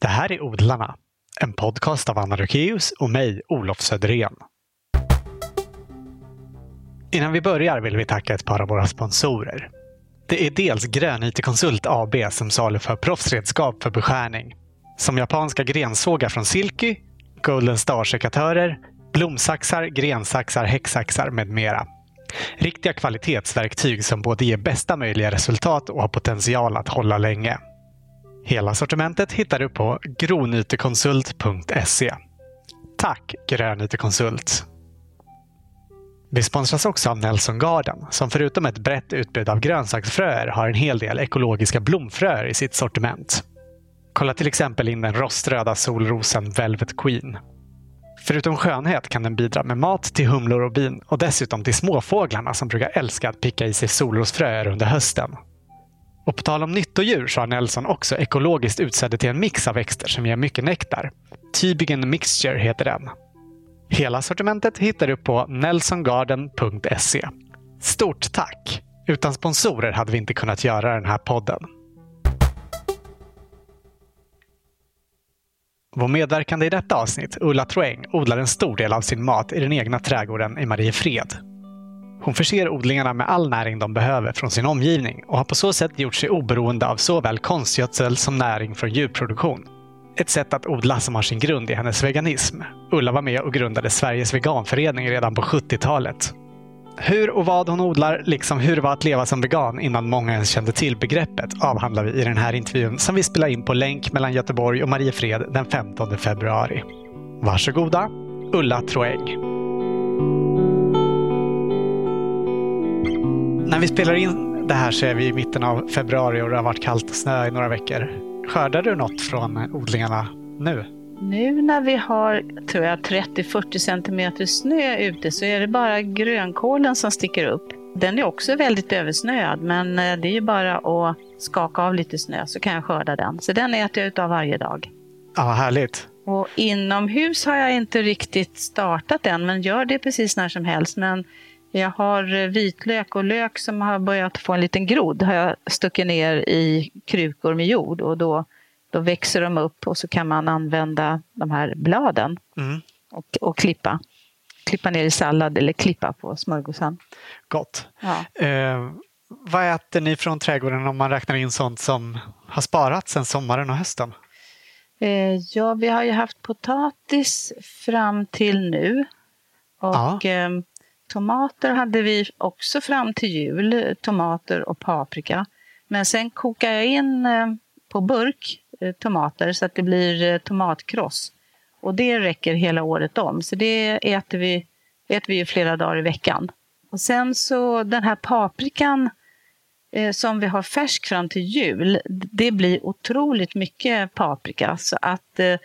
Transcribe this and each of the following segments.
Det här är Odlarna, en podcast av Anna Rukeus och mig, Olof Söderén. Innan vi börjar vill vi tacka ett par av våra sponsorer. Det är dels Grönyte Konsult AB som saluför proffsredskap för beskärning. Som japanska grensågar från Silky, Golden Star-sekatörer, blomsaxar, grensaxar, häcksaxar med mera. Riktiga kvalitetsverktyg som både ger bästa möjliga resultat och har potential att hålla länge. Hela sortimentet hittar du på gronytekonsult.se. Tack Grönytekonsult! Vi sponsras också av Nelson Garden som förutom ett brett utbud av grönsaksfröer har en hel del ekologiska blomfröer i sitt sortiment. Kolla till exempel in den roströda solrosen Velvet Queen. Förutom skönhet kan den bidra med mat till humlor och bin och dessutom till småfåglarna som brukar älska att picka i sig solrosfröer under hösten. Och på tal om nyttodjur så har Nelson också ekologiskt utsäde till en mix av växter som ger mycket nektar. Tübingen Mixture heter den. Hela sortimentet hittar du på nelsongarden.se. Stort tack! Utan sponsorer hade vi inte kunnat göra den här podden. Vår medverkande i detta avsnitt, Ulla Troeng, odlar en stor del av sin mat i den egna trädgården i Mariefred. Hon förser odlingarna med all näring de behöver från sin omgivning och har på så sätt gjort sig oberoende av såväl konstgödsel som näring från djurproduktion. Ett sätt att odla som har sin grund i hennes veganism. Ulla var med och grundade Sveriges veganförening redan på 70-talet. Hur och vad hon odlar, liksom hur det var att leva som vegan innan många ens kände till begreppet, avhandlar vi i den här intervjun som vi spelar in på länk mellan Göteborg och Mariefred den 15 februari. Varsågoda, Ulla Troeng. När vi spelar in det här så är vi i mitten av februari och det har varit kallt och snö i några veckor. Skördar du något från odlingarna nu? Nu när vi har tror jag, 30-40 centimeter snö ute så är det bara grönkålen som sticker upp. Den är också väldigt översnöad men eh, det är ju bara att skaka av lite snö så kan jag skörda den. Så den äter jag utav varje dag. Ja, vad härligt. Och inomhus har jag inte riktigt startat än men gör det precis när som helst. Men jag har vitlök och lök som har börjat få en liten grodd. har jag stuckit ner i krukor med jord och då, då växer de upp och så kan man använda de här bladen Mm. och, och klippa. Klippa ner i sallad eller klippa på smörgåsen. Gott. Ja. Eh, vad äter ni från trädgården om man räknar in sånt som har sparats sen sommaren och hösten? Eh, ja, vi har ju haft potatis fram till nu. Och eh, tomater hade vi också fram till jul. Tomater och paprika. Men sen kokar jag in eh, på burk eh, tomater så att det blir eh, tomatkross. Och det räcker hela året om. Så det äter vi, äter vi ju flera dagar i veckan. Och sen så den här paprikan eh, som vi har färsk fram till jul, det blir otroligt mycket paprika. Så att eh,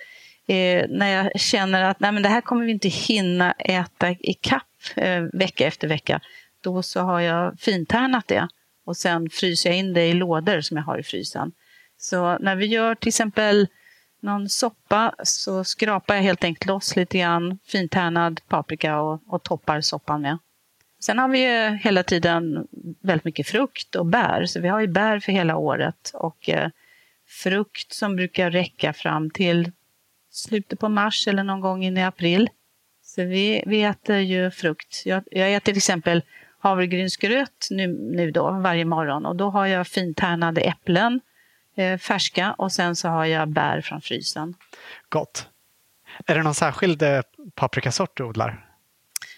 när jag känner att nej, men det här kommer vi inte hinna äta i kapp eh, vecka efter vecka, då så har jag fintärnat det och sen fryser jag in det i lådor som jag har i frysen. Så när vi gör till exempel någon soppa så skrapar jag helt enkelt loss lite grann fintärnad paprika och, och toppar soppan med. Sen har vi ju hela tiden väldigt mycket frukt och bär, så vi har ju bär för hela året. Och eh, frukt som brukar räcka fram till slutet på mars eller någon gång in i april. Så vi, vi äter ju frukt. Jag, jag äter till exempel havregrynsgröt nu, nu då, varje morgon och då har jag fintärnade äpplen, eh, färska och sen så har jag bär från frysen. Gott. Är det någon särskild eh, paprikasort du odlar?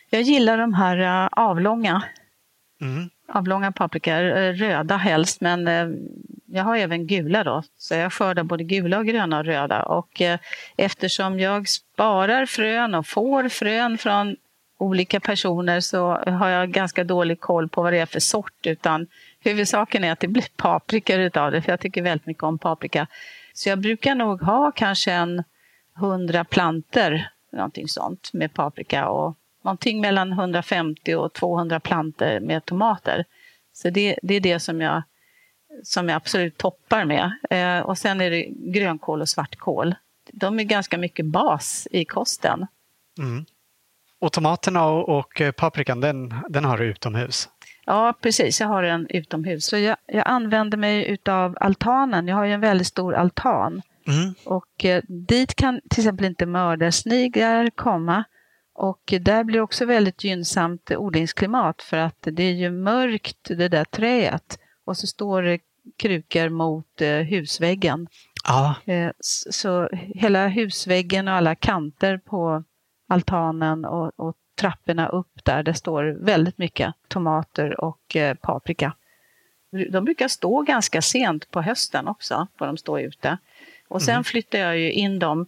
Jag gillar de här eh, avlånga, Mm avlånga paprikor, eh, röda helst, men eh, jag har även gula då. Så jag skördar både gula och gröna och röda. Och eh, eftersom jag sparar frön och får frön från olika personer så har jag ganska dålig koll på vad det är för sort. Utan huvudsaken är att det blir paprikor utav det, för jag tycker väldigt mycket om paprika. Så jag brukar nog ha kanske en hundra planter, någonting sånt, med paprika och någonting mellan 150 och 200 planter med tomater. Så det, det är det som jag, som jag absolut toppar med. Eh, och sen är det grönkål och svartkål. De är ganska mycket bas i kosten. Mm. Och tomaterna och, och eh, paprikan, den, den har du utomhus? Ja, precis. Jag har en utomhus. Så jag, jag använder mig utav altanen. Jag har ju en väldigt stor altan. Mm. Och eh, dit kan till exempel inte mördarsniglar komma. Och där blir också väldigt gynnsamt odlingsklimat för att det är ju mörkt det där träet och så står det krukor mot eh, husväggen. Ja. Eh, så hela husväggen och alla kanter på altanen och, och trapporna upp där, det står väldigt mycket tomater och eh, paprika. De brukar stå ganska sent på hösten också, får de stå ute. Och sen mm. flyttar jag ju in dem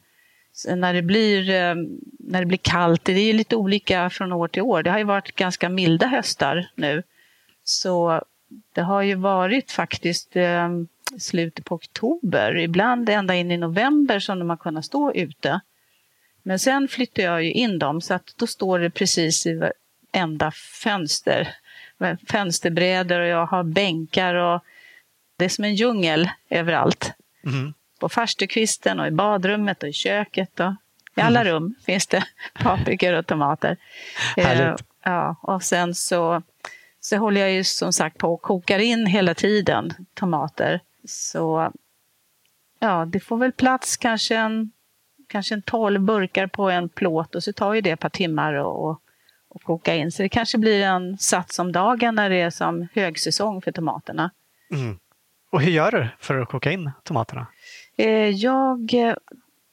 när det, blir, eh, när det blir kallt. Det är lite olika från år till år. Det har ju varit ganska milda höstar nu. Så det har ju varit faktiskt eh, slutet på oktober, ibland ända in i november som de har kunnat stå ute. Men sen flyttar jag ju in dem så att då står det precis i varenda fönster. Fönsterbrädor och jag har bänkar och det är som en djungel överallt. Mm. På farstukvisten och i badrummet och i köket och i alla mm. rum finns det paprikor och tomater. Härligt. Eh, ja, och sen så, så håller jag ju som sagt på och kokar in hela tiden tomater. Så ja, det får väl plats kanske en kanske en 12 burkar på en plåt och så tar ju det ett par timmar och, och koka in. Så det kanske blir en sats om dagen när det är som högsäsong för tomaterna. Mm. Och hur gör du för att koka in tomaterna? Eh, jag, eh,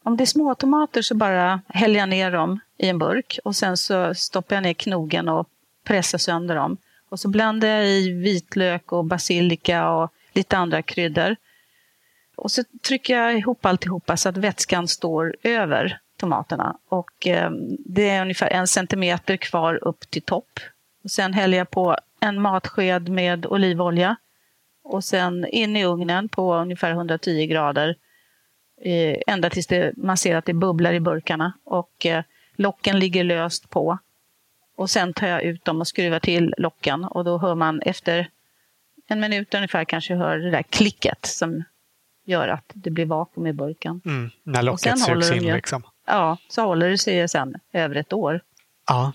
om det är småtomater så bara häller jag ner dem i en burk och sen så stoppar jag ner knogen och pressar sönder dem. Och så blandar jag i vitlök och basilika och lite andra kryddor. Och så trycker jag ihop alltihopa så att vätskan står över tomaterna. Och eh, det är ungefär en centimeter kvar upp till topp. Och sen häller jag på en matsked med olivolja. Och sen in i ugnen på ungefär 110 grader. Eh, ända tills det, man ser att det bubblar i burkarna. Och eh, locken ligger löst på. Och sen tar jag ut dem och skruvar till locken. Och då hör man efter en minut ungefär kanske hör det där klicket som gör att det blir vakuum i burken. Mm, när locket sugs in ju, liksom. Ja, så håller det sig sen över ett år. Ja.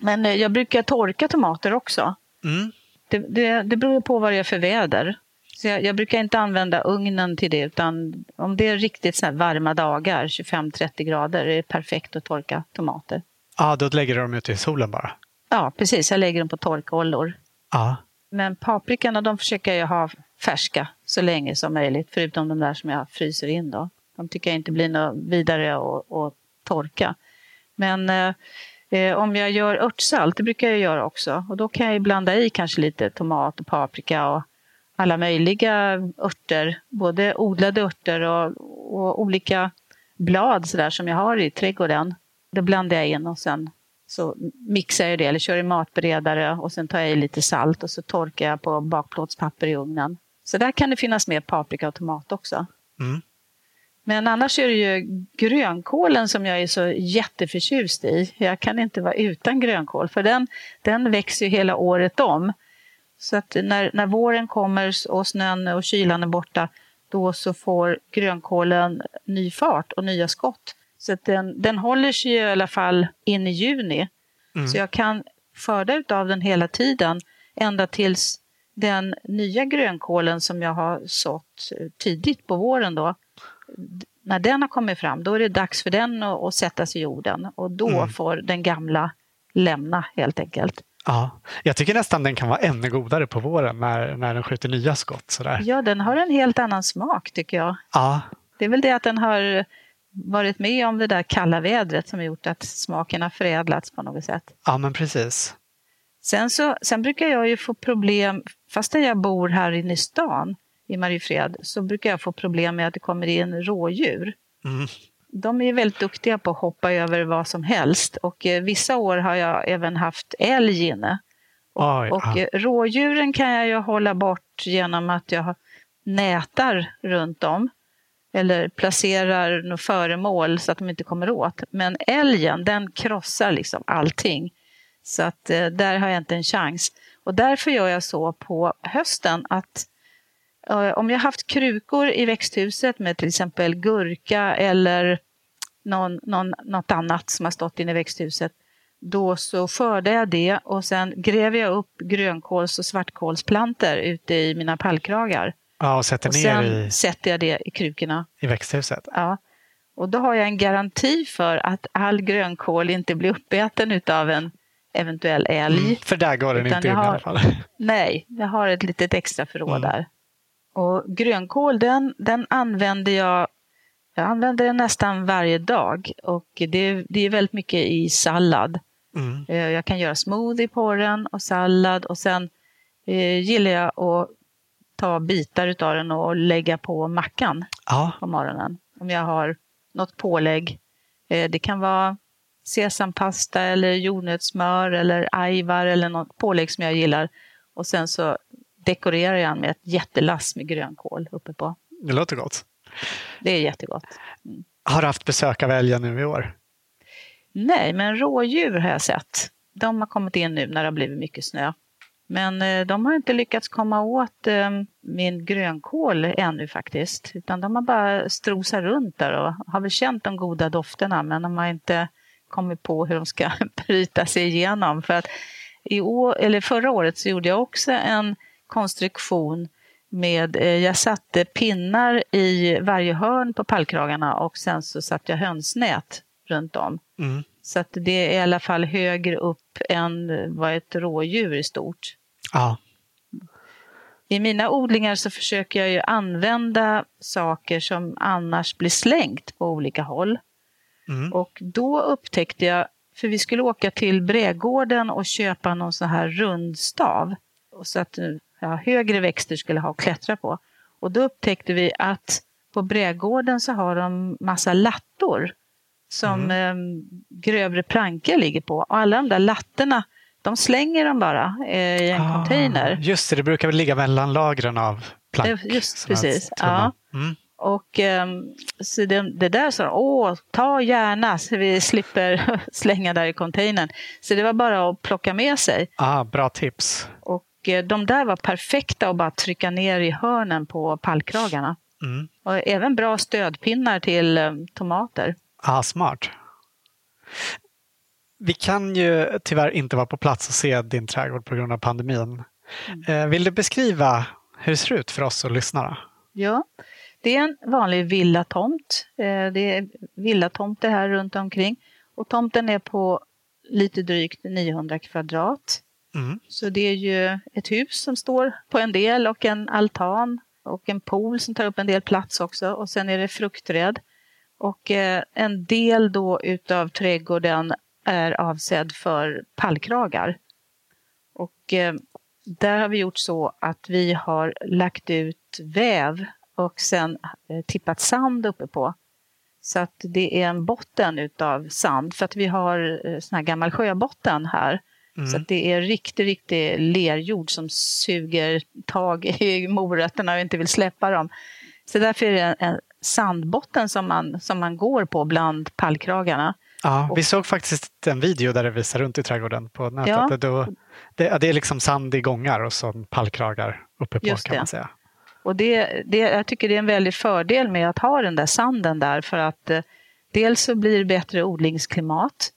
Men eh, jag brukar torka tomater också. Mm. Det, det, det beror på vad det är för väder. Så jag, jag, brukar inte använda ugnen till det, utan om det är riktigt så varma dagar, 25-30 grader, är det perfekt att torka tomater. Ja, då lägger du dem ute i solen bara? Ja, precis. Jag lägger dem på torkollor. Ja. Men paprikorna, de försöker jag ha färska så länge som möjligt, förutom de där som jag fryser in. Då. De tycker jag inte blir något vidare att, att torka. Men eh, eh, om jag gör örtsalt, det brukar jag göra också, och då kan jag blanda i kanske lite tomat och paprika och alla möjliga örter, både odlade örter och, och olika blad så som jag har i trädgården. Det blandar jag in och sen så mixar jag det eller kör i matberedare och sen tar jag i lite salt och så torkar jag på bakplåtspapper i ugnen. Så där kan det finnas med paprika och tomat också. Mm. Men annars är det ju grönkålen som jag är så jätteförtjust i. Jag kan inte vara utan grönkål för den, den växer ju hela året om. Så att när, när våren kommer och snön och kylan är borta då så får grönkålen ny fart och nya skott. Så att den, den håller sig i alla fall in i juni. Mm. Så jag kan skörda av den hela tiden ända tills den nya grönkålen som jag har sått tidigt på våren då, när den har kommit fram, då är det dags för den att, att sättas i jorden och då mm. får den gamla lämna helt enkelt. Ja, jag tycker nästan den kan vara ännu godare på våren när, när den skjuter nya skott. Sådär. Ja, den har en helt annan smak tycker jag. Ja. Det är väl det att den har varit med om det där kalla vädret som har gjort att smaken har förädlats på något sätt. Ja, men precis. Sen, så, sen brukar jag ju få problem, fast jag bor här inne i stan, i Mariefred, så brukar jag få problem med att det kommer in rådjur. Mm. De är väldigt duktiga på att hoppa över vad som helst och eh, vissa år har jag även haft älg inne. Och, Oj, och eh, rådjuren kan jag ju hålla bort genom att jag nätar runt dem eller placerar något föremål så att de inte kommer åt. Men älgen, den krossar liksom allting. Så att eh, där har jag inte en chans. Och därför gör jag så på hösten att om jag haft krukor i växthuset med till exempel gurka eller någon, någon, något annat som har stått inne i växthuset, då så skördar jag det och sen gräver jag upp grönkåls och svartkålsplanter ute i mina pallkragar. Ja, och sätter och ner sen i, sätter jag det i krukorna. i växthuset. Ja. Och då har jag en garanti för att all grönkål inte blir uppäten av en eventuell älg. Mm, för där går den inte in jag i har- alla fall. Nej, jag har ett litet extra förråd Mm. där. Och grönkål, den, den använder jag jag använder den nästan varje dag och det, det är väldigt mycket i sallad. Mm. Eh, Jag kan göra smoothie på den och sallad och sen eh, gillar jag att ta bitar utav den och lägga på mackan Ja, på morgonen. Om jag har något pålägg. Eh, Det kan vara sesampasta eller jordnötssmör eller ajvar eller något pålägg som jag gillar. Och sen så dekorerar jag med ett jättelass med grönkål uppe på. det låter gott. Det är jättegott. Har du haft besök av älgen nu i år? Nej, men rådjur har jag sett. De har kommit in nu när det har blivit mycket snö. Men eh, de har inte lyckats komma åt eh, min grönkål ännu faktiskt. Utan de har bara strosat runt där och har väl känt de goda dofterna men de har inte kommit på hur de ska bryta sig igenom. För att i år, eller förra året så gjorde jag också en konstruktion med, eh, jag satte pinnar i varje hörn på pallkragarna och sen så satte jag hönsnät runt om. Mm. Så att det är i alla fall högre upp än vad ett rådjur är stort. Ja, I mina odlingar så försöker jag ju använda saker som annars blir slängt på olika håll. mm. Och då upptäckte jag, för vi skulle åka till Brädgården och köpa någon sån här rundstav. Och så att ja, högre växter skulle ha att klättra på. Och då upptäckte vi att på Brädgården så har de massa lattor som eh, grövre plankor ligger på. Och alla de där lattorna, de slänger de bara eh, i en Ah, container. Just det, det brukar väl ligga mellan lagren av plank. Eh, just precis, tunna. Mm. Och ehm, så det, det där sa de, åh, ta gärna så vi slipper slänga där i containern. Så det var bara att plocka med sig. Ah, bra tips. Och eh, de där var perfekta att bara trycka ner i hörnen på pallkragarna. Mm. Och även bra stödpinnar till eh, tomater. Ah, smart. Vi kan ju tyvärr inte vara på plats och se din trädgård på grund av pandemin. Mm. Eh, Vill du beskriva hur det ser ut för oss och lyssnarna? Ja, det är en vanlig villatomt. Eh, Det är villatomter här runt omkring. Och tomten är på lite drygt 900 kvadrat. Mm. Så det är ju ett hus som står på en del och en altan och en pool som tar upp en del plats också. Och sen är det fruktträd. Och eh, en del då utav trädgården är avsedd för pallkragar. Och eh, där har vi gjort så att vi har lagt ut väv och sen eh, tippat sand uppe på. Så att det är en botten utav sand för att vi har eh, sån här gammal sjöbotten här. Så Mm. att det är riktig, riktig lerjord som suger tag i morötterna och inte vill släppa dem. Så därför är det en, en sandbotten som man, som man går på bland pallkragarna. Ja, vi såg faktiskt en video där det visar runt i trädgården på nätet. Ja. Det, då, det, det är liksom sand i gångar och så pallkragar uppe på Just kan det. man säga. Och det, det, jag tycker det är en väldig fördel med att ha den där sanden där för att eh, dels så blir det bättre odlingsklimat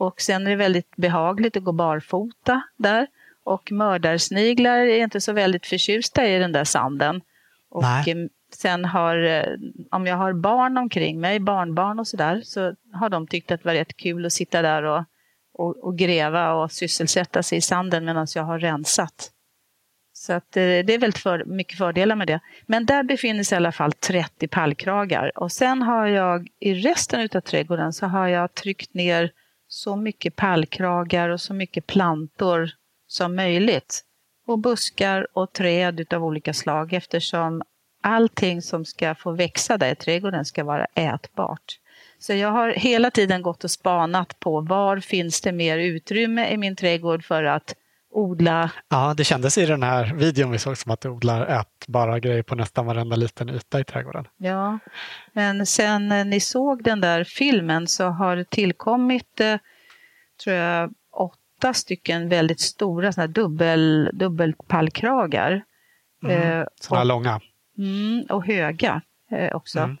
och sen är det väldigt behagligt att gå barfota där. Och mördarsniglar är inte så väldigt förtjusta i den där sanden. Och Nej. sen har, eh, om jag har barn omkring mig, barnbarn och sådär, så har de tyckt att det var rätt kul att sitta där och, och, och gräva och sysselsätta sig i sanden medan jag har rensat. Så att, eh, det är väldigt för, mycket fördelar med det. Men där befinner sig i alla fall 30 pallkragar. Och sen har jag i resten utav trädgården så har jag tryckt ner så mycket pallkragar och så mycket plantor som möjligt. Och buskar och träd utav olika slag eftersom allting som ska få växa där i trädgården ska vara ätbart. Så jag har hela tiden gått och spanat på var finns det mer utrymme i min trädgård för att odla Ja, det kändes i den här videon vi såg som att du odlar ätbara grejer på nästan varenda liten yta i trädgården. Ja, men sen ni såg den där filmen så har det tillkommit, eh, tror jag, åtta stycken väldigt stora såna här dubbel, dubbelpallkragar. Mm. Eh, Sådana och, långa. mm, och höga eh, också. Mm.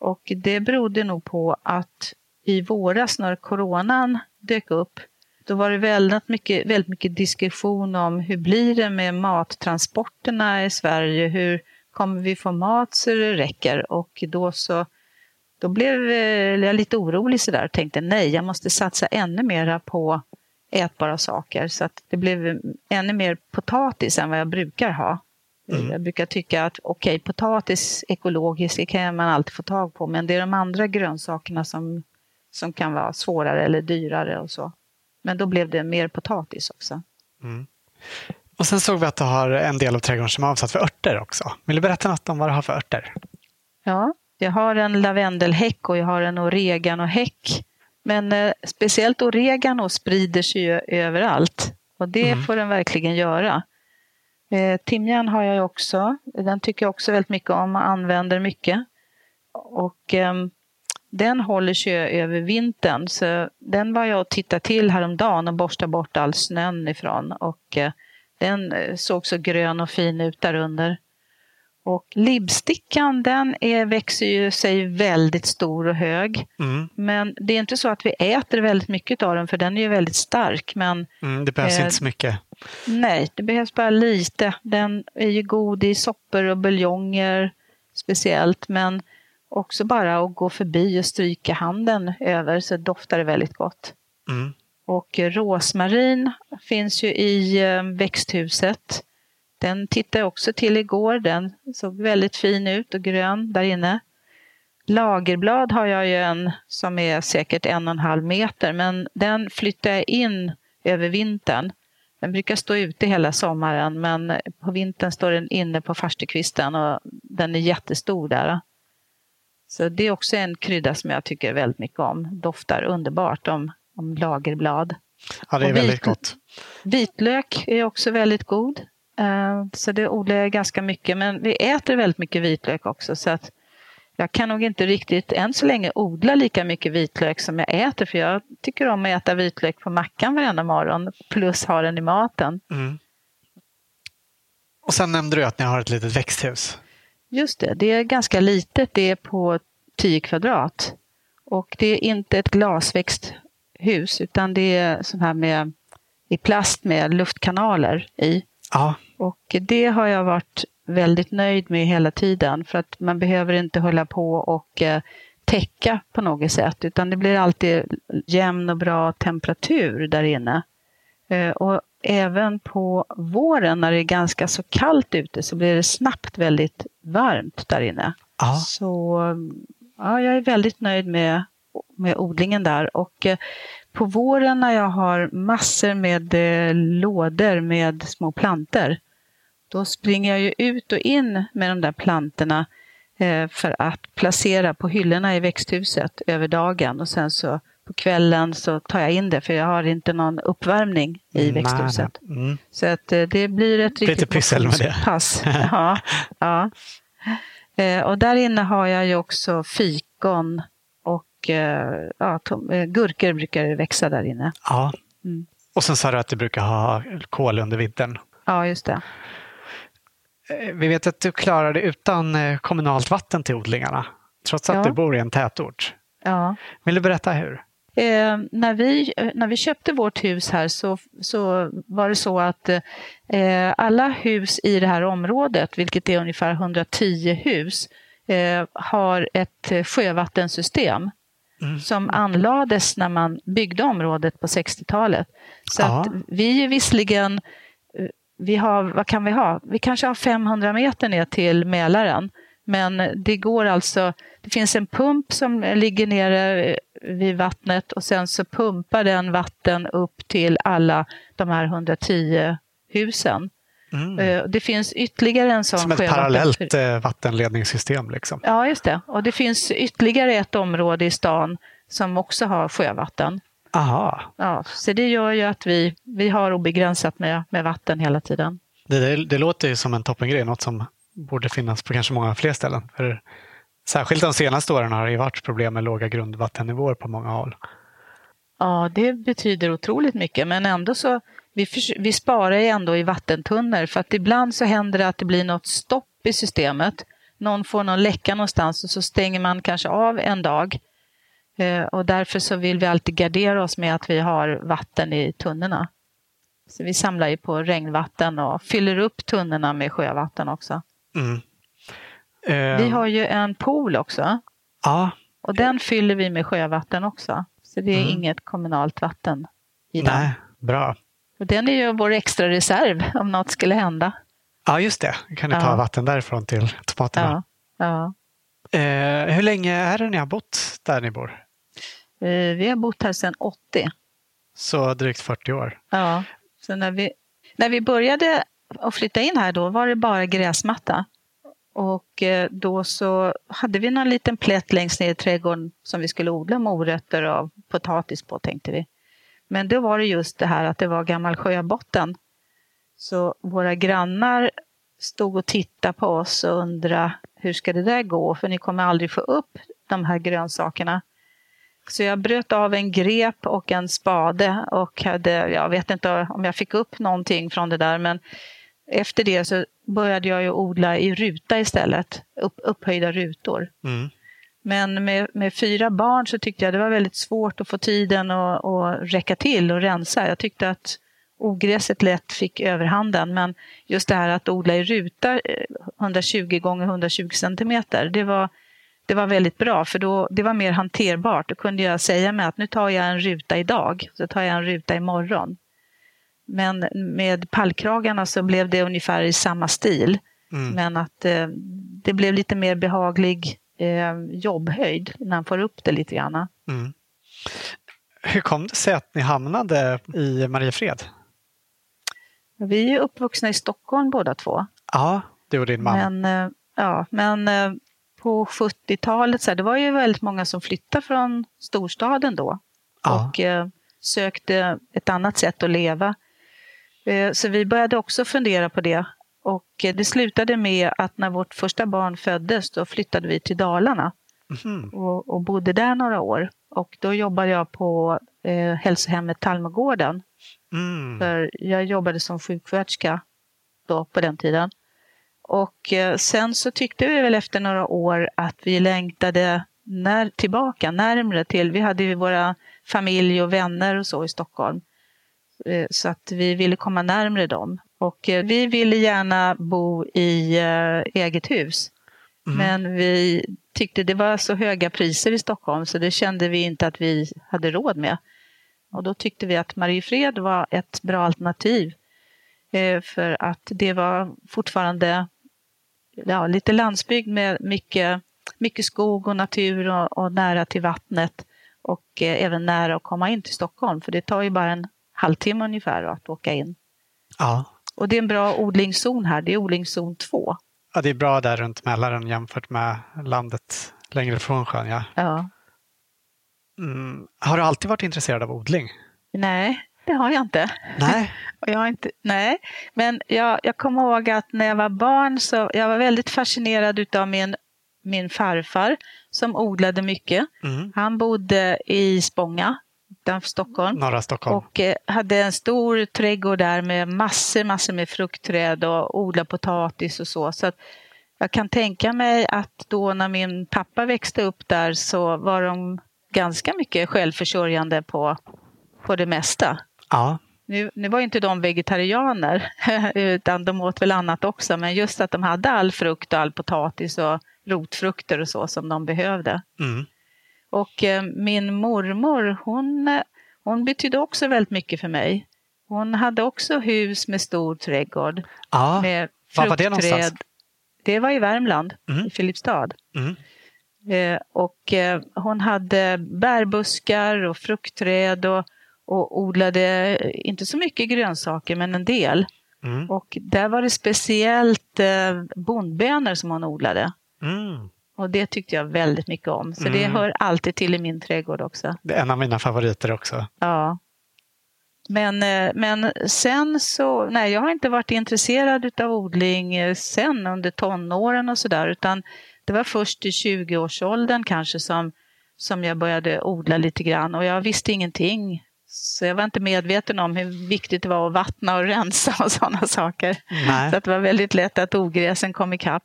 Och det berodde nog på att i våras när coronan dök upp då var det väldigt mycket, väldigt mycket diskussion om hur blir det med mattransporterna i Sverige? Hur kommer vi få mat så det räcker? Och då så då blev jag lite orolig sådär och tänkte nej, jag måste satsa ännu mera på ätbara saker. Så att det blev ännu mer potatis än vad jag brukar ha. Mm. Jag brukar tycka att okej, okay, potatis ekologiskt kan man alltid få tag på, men det är de andra grönsakerna som, som kan vara svårare eller dyrare och så. Men då blev det mer potatis också. Mm. Och sen såg vi att du har en del av trädgården som är avsatt för örter också. Vill du berätta något om vad du har för örter? Ja, jag har en lavendelhäck och jag har en oreganohäck. Men eh, speciellt oregano sprider sig ju överallt och det mm. får den verkligen göra. Eh, timjan har jag också. Den tycker jag också väldigt mycket om och använder mycket. Och eh, den håller sig över vintern. Så den var jag och tittade till häromdagen och borstade bort all snön ifrån. Och eh, den eh, såg så grön och fin ut där under. Och libbstickan den är, växer ju sig väldigt stor och hög. Mm. Men det är inte så att vi äter väldigt mycket av den för den är ju väldigt stark. Men, mm, det behövs eh, inte så mycket. Nej, det behövs bara lite. Den är ju god i soppor och buljonger speciellt. Men också bara att gå förbi och stryka handen över så doftar det väldigt gott. Mm. Och rosmarin finns ju i eh, växthuset. Den tittade jag också till igår. Den såg väldigt fin ut och grön där inne. Lagerblad har jag ju en som är säkert en och en halv meter men den flyttar jag in över vintern. Den brukar stå ute hela sommaren men på vintern står den inne på farstukvisten och den är jättestor där. Så det är också en krydda som jag tycker väldigt mycket om. Doftar underbart om, om lagerblad. Ja, det är väldigt gott. Vitlök är också väldigt god. Eh, så det odlar jag ganska mycket. Men vi äter väldigt mycket vitlök också. Så att jag kan nog inte riktigt än så länge odla lika mycket vitlök som jag äter. För jag tycker om att äta vitlök på mackan varenda morgon. Plus ha den i maten. Mm. Och sen nämnde du att ni har ett litet växthus. Just det, det är ganska litet. Det är på 10 kvadrat. Och det är inte ett glasväxthus utan det är sån här med i plast med luftkanaler i. Ja. Och det har jag varit väldigt nöjd med hela tiden för att man behöver inte hålla på och eh, täcka på något sätt utan det blir alltid jämn och bra temperatur där inne. Eh, och även på våren när det är ganska så kallt ute så blir det snabbt väldigt varmt där inne. Ja. Så ja, jag är väldigt nöjd med, med odlingen där. Och eh, på våren när jag har massor med eh, lådor med små planter, då springer jag ju ut och in med de där plantorna eh, för att placera på hyllorna i växthuset över dagen och sen så på kvällen så tar jag in det för jag har inte någon uppvärmning i växthuset. Mm. Så att eh, det blir ett riktigt Lite pyssel med det. pass. ja, ja. Och där inne har jag ju också fikon och ja, gurkor brukar växa där inne. Ja. Mm. Och sen sa du att du brukar ha kål under vintern. Ja, just det. Eh, vi vet att du klarar det utan eh, kommunalt vatten till odlingarna, trots att ja. du bor i en tätort. Ja. Vill du berätta hur? Eh, när, vi, eh, när vi köpte vårt hus här så, så var det så att eh, alla hus i det här området, vilket är ungefär 110 hus, eh, har ett sjövattensystem mm. som anlades när man byggde området på 60-talet. Så att vi är visserligen vi har, vad kan vi ha? Vi kanske har 500 meter ner till Mälaren. Men det går alltså, det finns en pump som ligger nere vid vattnet och sen så pumpar den vatten upp till alla de här 110 husen. Mm. Eh, det finns ytterligare en sån Som ett parallellt eh, vattenledningssystem? Liksom. Ja, just det. Och det finns ytterligare ett område i stan som också har sjövatten. Aha. Ja, så det gör ju att vi, vi har obegränsat med, med vatten hela tiden. Det, det, det låter ju som en toppengrej, något som borde finnas på kanske många fler ställen. För särskilt de senaste åren har det varit problem med låga grundvattennivåer på många håll. Ja, det betyder otroligt mycket, men ändå så vi, vi sparar ju ändå i vattentunnor för att ibland så händer det att det blir något stopp i systemet. Någon får någon läcka någonstans och så stänger man kanske av en dag Eh, och därför så vill vi alltid gardera oss med att vi har vatten i tunnorna. Så vi samlar ju på regnvatten och fyller upp tunnorna med sjövatten också. Mm. Eh, vi har ju en pool också. Ja. Och den fyller vi med sjövatten också. Så det är mm. inget kommunalt vatten i den. Nej, bra. Och den är ju vår extra reserv om något skulle hända. Ja, just det. Kan ni ta vatten därifrån till tomaterna. Ja. ja. Eh, hur länge är det ni har bott där ni bor? Eh, vi har bott här sedan 80. Så drygt 40 år? Ja. Så när vi, när vi började och flytta in här då var det bara gräsmatta. Och eh, då så hade vi någon liten plätt längst ner i trädgården som vi skulle odla morötter och potatis på tänkte vi. Men då var det just det här att det var gammal sjöbotten. Så våra grannar stod och tittade på oss och undrade hur ska det där gå? För ni kommer aldrig få upp de här grönsakerna. Så jag bröt av en grep och en spade och hade, jag vet inte om jag fick upp någonting från det där men efter det så började jag ju odla i ruta istället, upp, upphöjda rutor. Mm. Men med, med, fyra barn så tyckte jag det var väldigt svårt att få tiden att, att räcka till och rensa. Jag tyckte att ogräset lätt fick överhanden. Men just det här att odla i ruta 120 eh, gånger 120 centimeter, det var, det var väldigt bra för då, det var mer hanterbart. Då kunde jag säga mig att nu tar jag en ruta idag, så tar jag en ruta imorgon. Men med pallkragarna så blev det ungefär i samma stil. Mm. Men att eh, det blev lite mer behaglig eh, jobbhöjd när man får upp det lite grann. Mm. Hur kom det sig att ni hamnade i Mariefred? Vi är uppvuxna i Stockholm båda två. Ja, du och din man. Men, eh, ja, men eh, på 70-talet, så här, det var ju väldigt många som flyttade från storstaden då. Ja. Och eh, sökte ett annat sätt att leva. Eh, så vi började också fundera på det. Och det slutade med att när vårt första barn föddes då flyttade vi till Dalarna mm. och, och, bodde där några år. Och då jobbade jag på eh, hälsohemmet Tallmogården. Mm. För jag jobbade som sjuksköterska då på den tiden. Och eh, sen så tyckte vi väl efter några år att vi längtade när, tillbaka, närmre till, vi hade ju våra familj och vänner och så i Stockholm. Eh, så att vi ville komma närmre dem. Och eh, vi ville gärna bo i eh, eget hus. Mm. Men vi tyckte det var så höga priser i Stockholm så det kände vi inte att vi hade råd med. Och då tyckte vi att Mariefred var ett bra alternativ. För att det var fortfarande ja, lite landsbygd med mycket, mycket skog och natur och, och nära till vattnet. Och även nära att komma in till Stockholm för det tar ju bara en halvtimme ungefär att åka in. Ja. Och det är en bra odlingszon här, det är odlingszon 2. Ja, det är bra där runt Mälaren jämfört med landet längre från sjön. Ja. ja. Mm. Har du alltid varit intresserad av odling? Nej, det har jag inte. Nej. Och jag har inte nej. Men jag, jag kommer ihåg att när jag var barn så jag var väldigt fascinerad av min, min farfar som odlade mycket. Mm. Han bodde i Spånga utanför Stockholm. Norra Stockholm. Och eh, hade en stor trädgård där med massor, massor med fruktträd och odla potatis och så. så att jag kan tänka mig att då när min pappa växte upp där så var de ganska mycket självförsörjande på, på det mesta. Ja. Nu, nu var inte de vegetarianer, utan de åt väl annat också, men just att de hade all frukt och all potatis och rotfrukter och så som de behövde. Mm. Och eh, min mormor, hon, eh, hon betydde också väldigt mycket för mig. Hon hade också hus med stor trädgård. Ja, med var var det någonstans? Det var i Värmland, mm. i Filipstad. Mm. Eh, och eh, hon hade bärbuskar och fruktträd och, och odlade, inte så mycket grönsaker, men en del. Mm. Och där var det speciellt eh, bondbönor som hon odlade. Mm. Och det tyckte jag väldigt mycket om. Så mm. det hör alltid till i min trädgård också. Det är en av mina favoriter också. Ja. Men, eh, men sen så, nej jag har inte varit intresserad av odling eh, sen under tonåren och sådär utan det var först i 20-årsåldern kanske som, som jag började odla lite grann och jag visste ingenting. Så jag var inte medveten om hur viktigt det var att vattna och rensa och sådana saker. Nej. Så att det var väldigt lätt att ogräsen kom ikapp.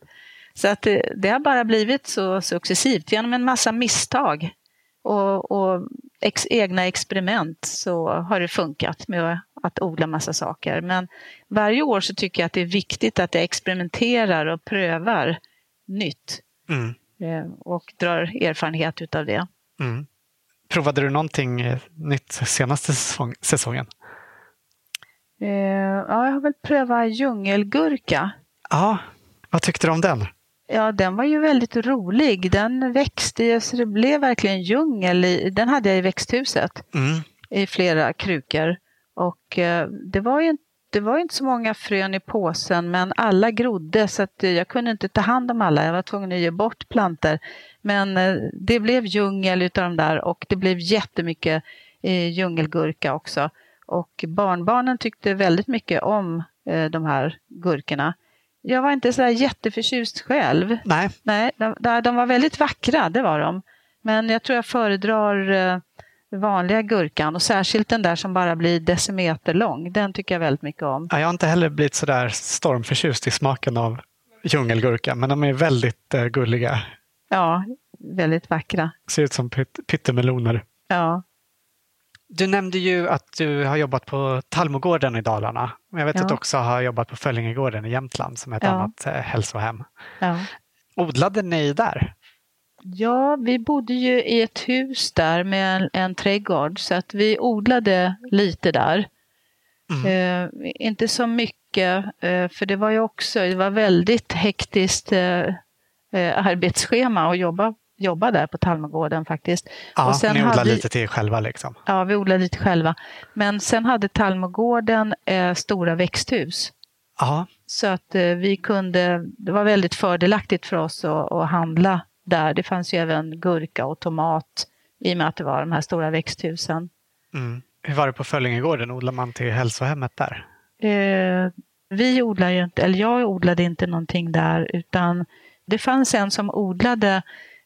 Så att det, det, har bara blivit så successivt genom en massa misstag och, och ex, egna experiment så har det funkat med att odla massa saker. Men varje år så tycker jag att det är viktigt att jag experimenterar och prövar nytt. Mm. Och drar erfarenhet utav det. Mm. Provade du någonting nytt senaste säsongen? Ja, jag har väl prövat djungelgurka. Ja, vad tyckte du om den? Ja, den var ju väldigt rolig. Den växte, så det blev verkligen djungel. I, den hade jag i växthuset mm. i flera krukor. Och eh, det var ju det var inte så många frön i påsen men alla grodde så att jag kunde inte ta hand om alla. Jag var tvungen att ge bort planter. Men eh, det blev djungel utav de där och det blev jättemycket eh, djungelgurka också. Och barnbarnen tyckte väldigt mycket om eh, de här gurkorna. Jag var inte så jätteförtjust själv. Nej. Nej de, de var väldigt vackra, det var de. Men jag tror jag föredrar eh, vanliga gurkan och särskilt den där som bara blir decimeter lång. Den tycker jag väldigt mycket om. Ja, jag har inte heller blivit så där stormförtjust i smaken av djungelgurka, men de är väldigt uh, gulliga. Ja, väldigt vackra. Ser ut som pytt pyttemeloner. Ja. Du nämnde ju att du har jobbat på Tallmogården i Dalarna. Jag vet ja. att du också har jobbat på Föllingegården i Jämtland som är ett ja. annat eh, hälsohem. Ja. Odlade ni där? Ja, vi bodde ju i ett hus där med en, en trädgård så att vi odlade lite där. Mm. Eh, inte så mycket, eh, för det var ju också det var väldigt hektiskt eh, eh arbetsschema att jobba, jobba där på Tallmogården faktiskt. Ja, och sen ni odlade hade, lite till själva liksom? Ja, vi odlade lite själva. Men sen hade Tallmogården eh, stora växthus. Ja. Så att eh, vi kunde, det var väldigt fördelaktigt för oss att, att handla där. Det fanns ju även gurka och tomat i och med att det var de här stora växthusen. Mm. Hur var det på Föllingegården? Odlade man till hälsohemmet där? Eh, vi odlar inte, eller jag odlade inte någonting där utan det fanns en som odlade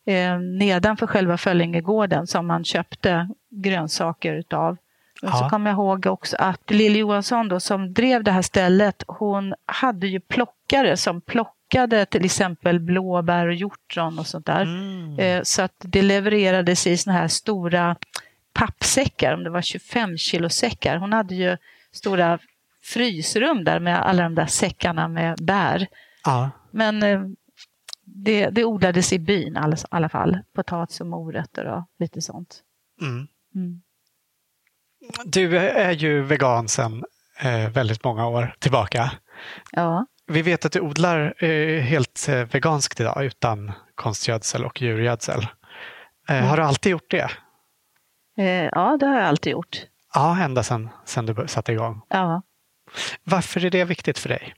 eh, nedanför själva Föllingegården som man köpte grönsaker utav. Och så kommer jag ihåg också att Lilly Johansson då, som drev det här stället, hon hade ju plockare som plockade plockade till exempel blåbär och hjortron och sånt där. Mm. Eh, så att det levererades i såna här stora pappsäckar, om det var 25 kilo säckar. Hon hade ju stora frysrum där med alla de där säckarna med bär. Ja. Men eh, det, det odlades i byn i alla fall. Potatis och morötter och lite sånt. Mm. Mm. Du är ju vegan sedan eh, väldigt många år tillbaka. Ja. Vi vet att du odlar eh, helt eh, veganskt idag utan konstgödsel och djurgödsel. Mm. Har du alltid gjort det? Ja, det har jag alltid gjort. Ja, ända sedan, sedan du satte igång? Ja. Varför är det viktigt för dig?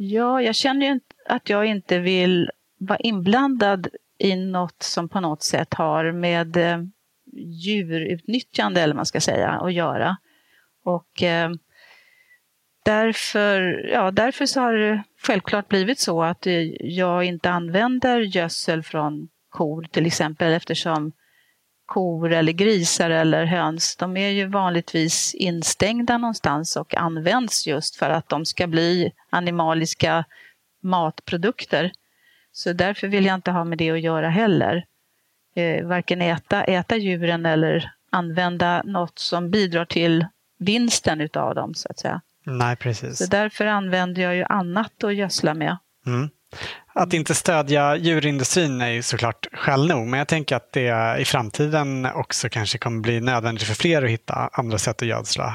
Ja, jag känner ju att jag inte vill vara inblandad i något som på något sätt har med eh, djurutnyttjande, eller man ska säga, att göra. Och eh, därför, ja, därför så har det självklart blivit så att eh, jag inte använder gödsel från kor till exempel eftersom kor eller grisar eller höns, de är ju vanligtvis instängda någonstans och används just för att de ska bli animaliska matprodukter. Så därför vill jag inte ha med det att göra heller. Eh, varken äta, äta djuren eller använda något som bidrar till vinsten utav dem så att säga. Nej, precis. Så därför använder jag ju annat att gödsla med. Mm. Att inte stödja djurindustrin är ju såklart skäl nog, men jag tänker att det i framtiden också kanske kommer bli nödvändigt för fler att hitta andra sätt att gödsla.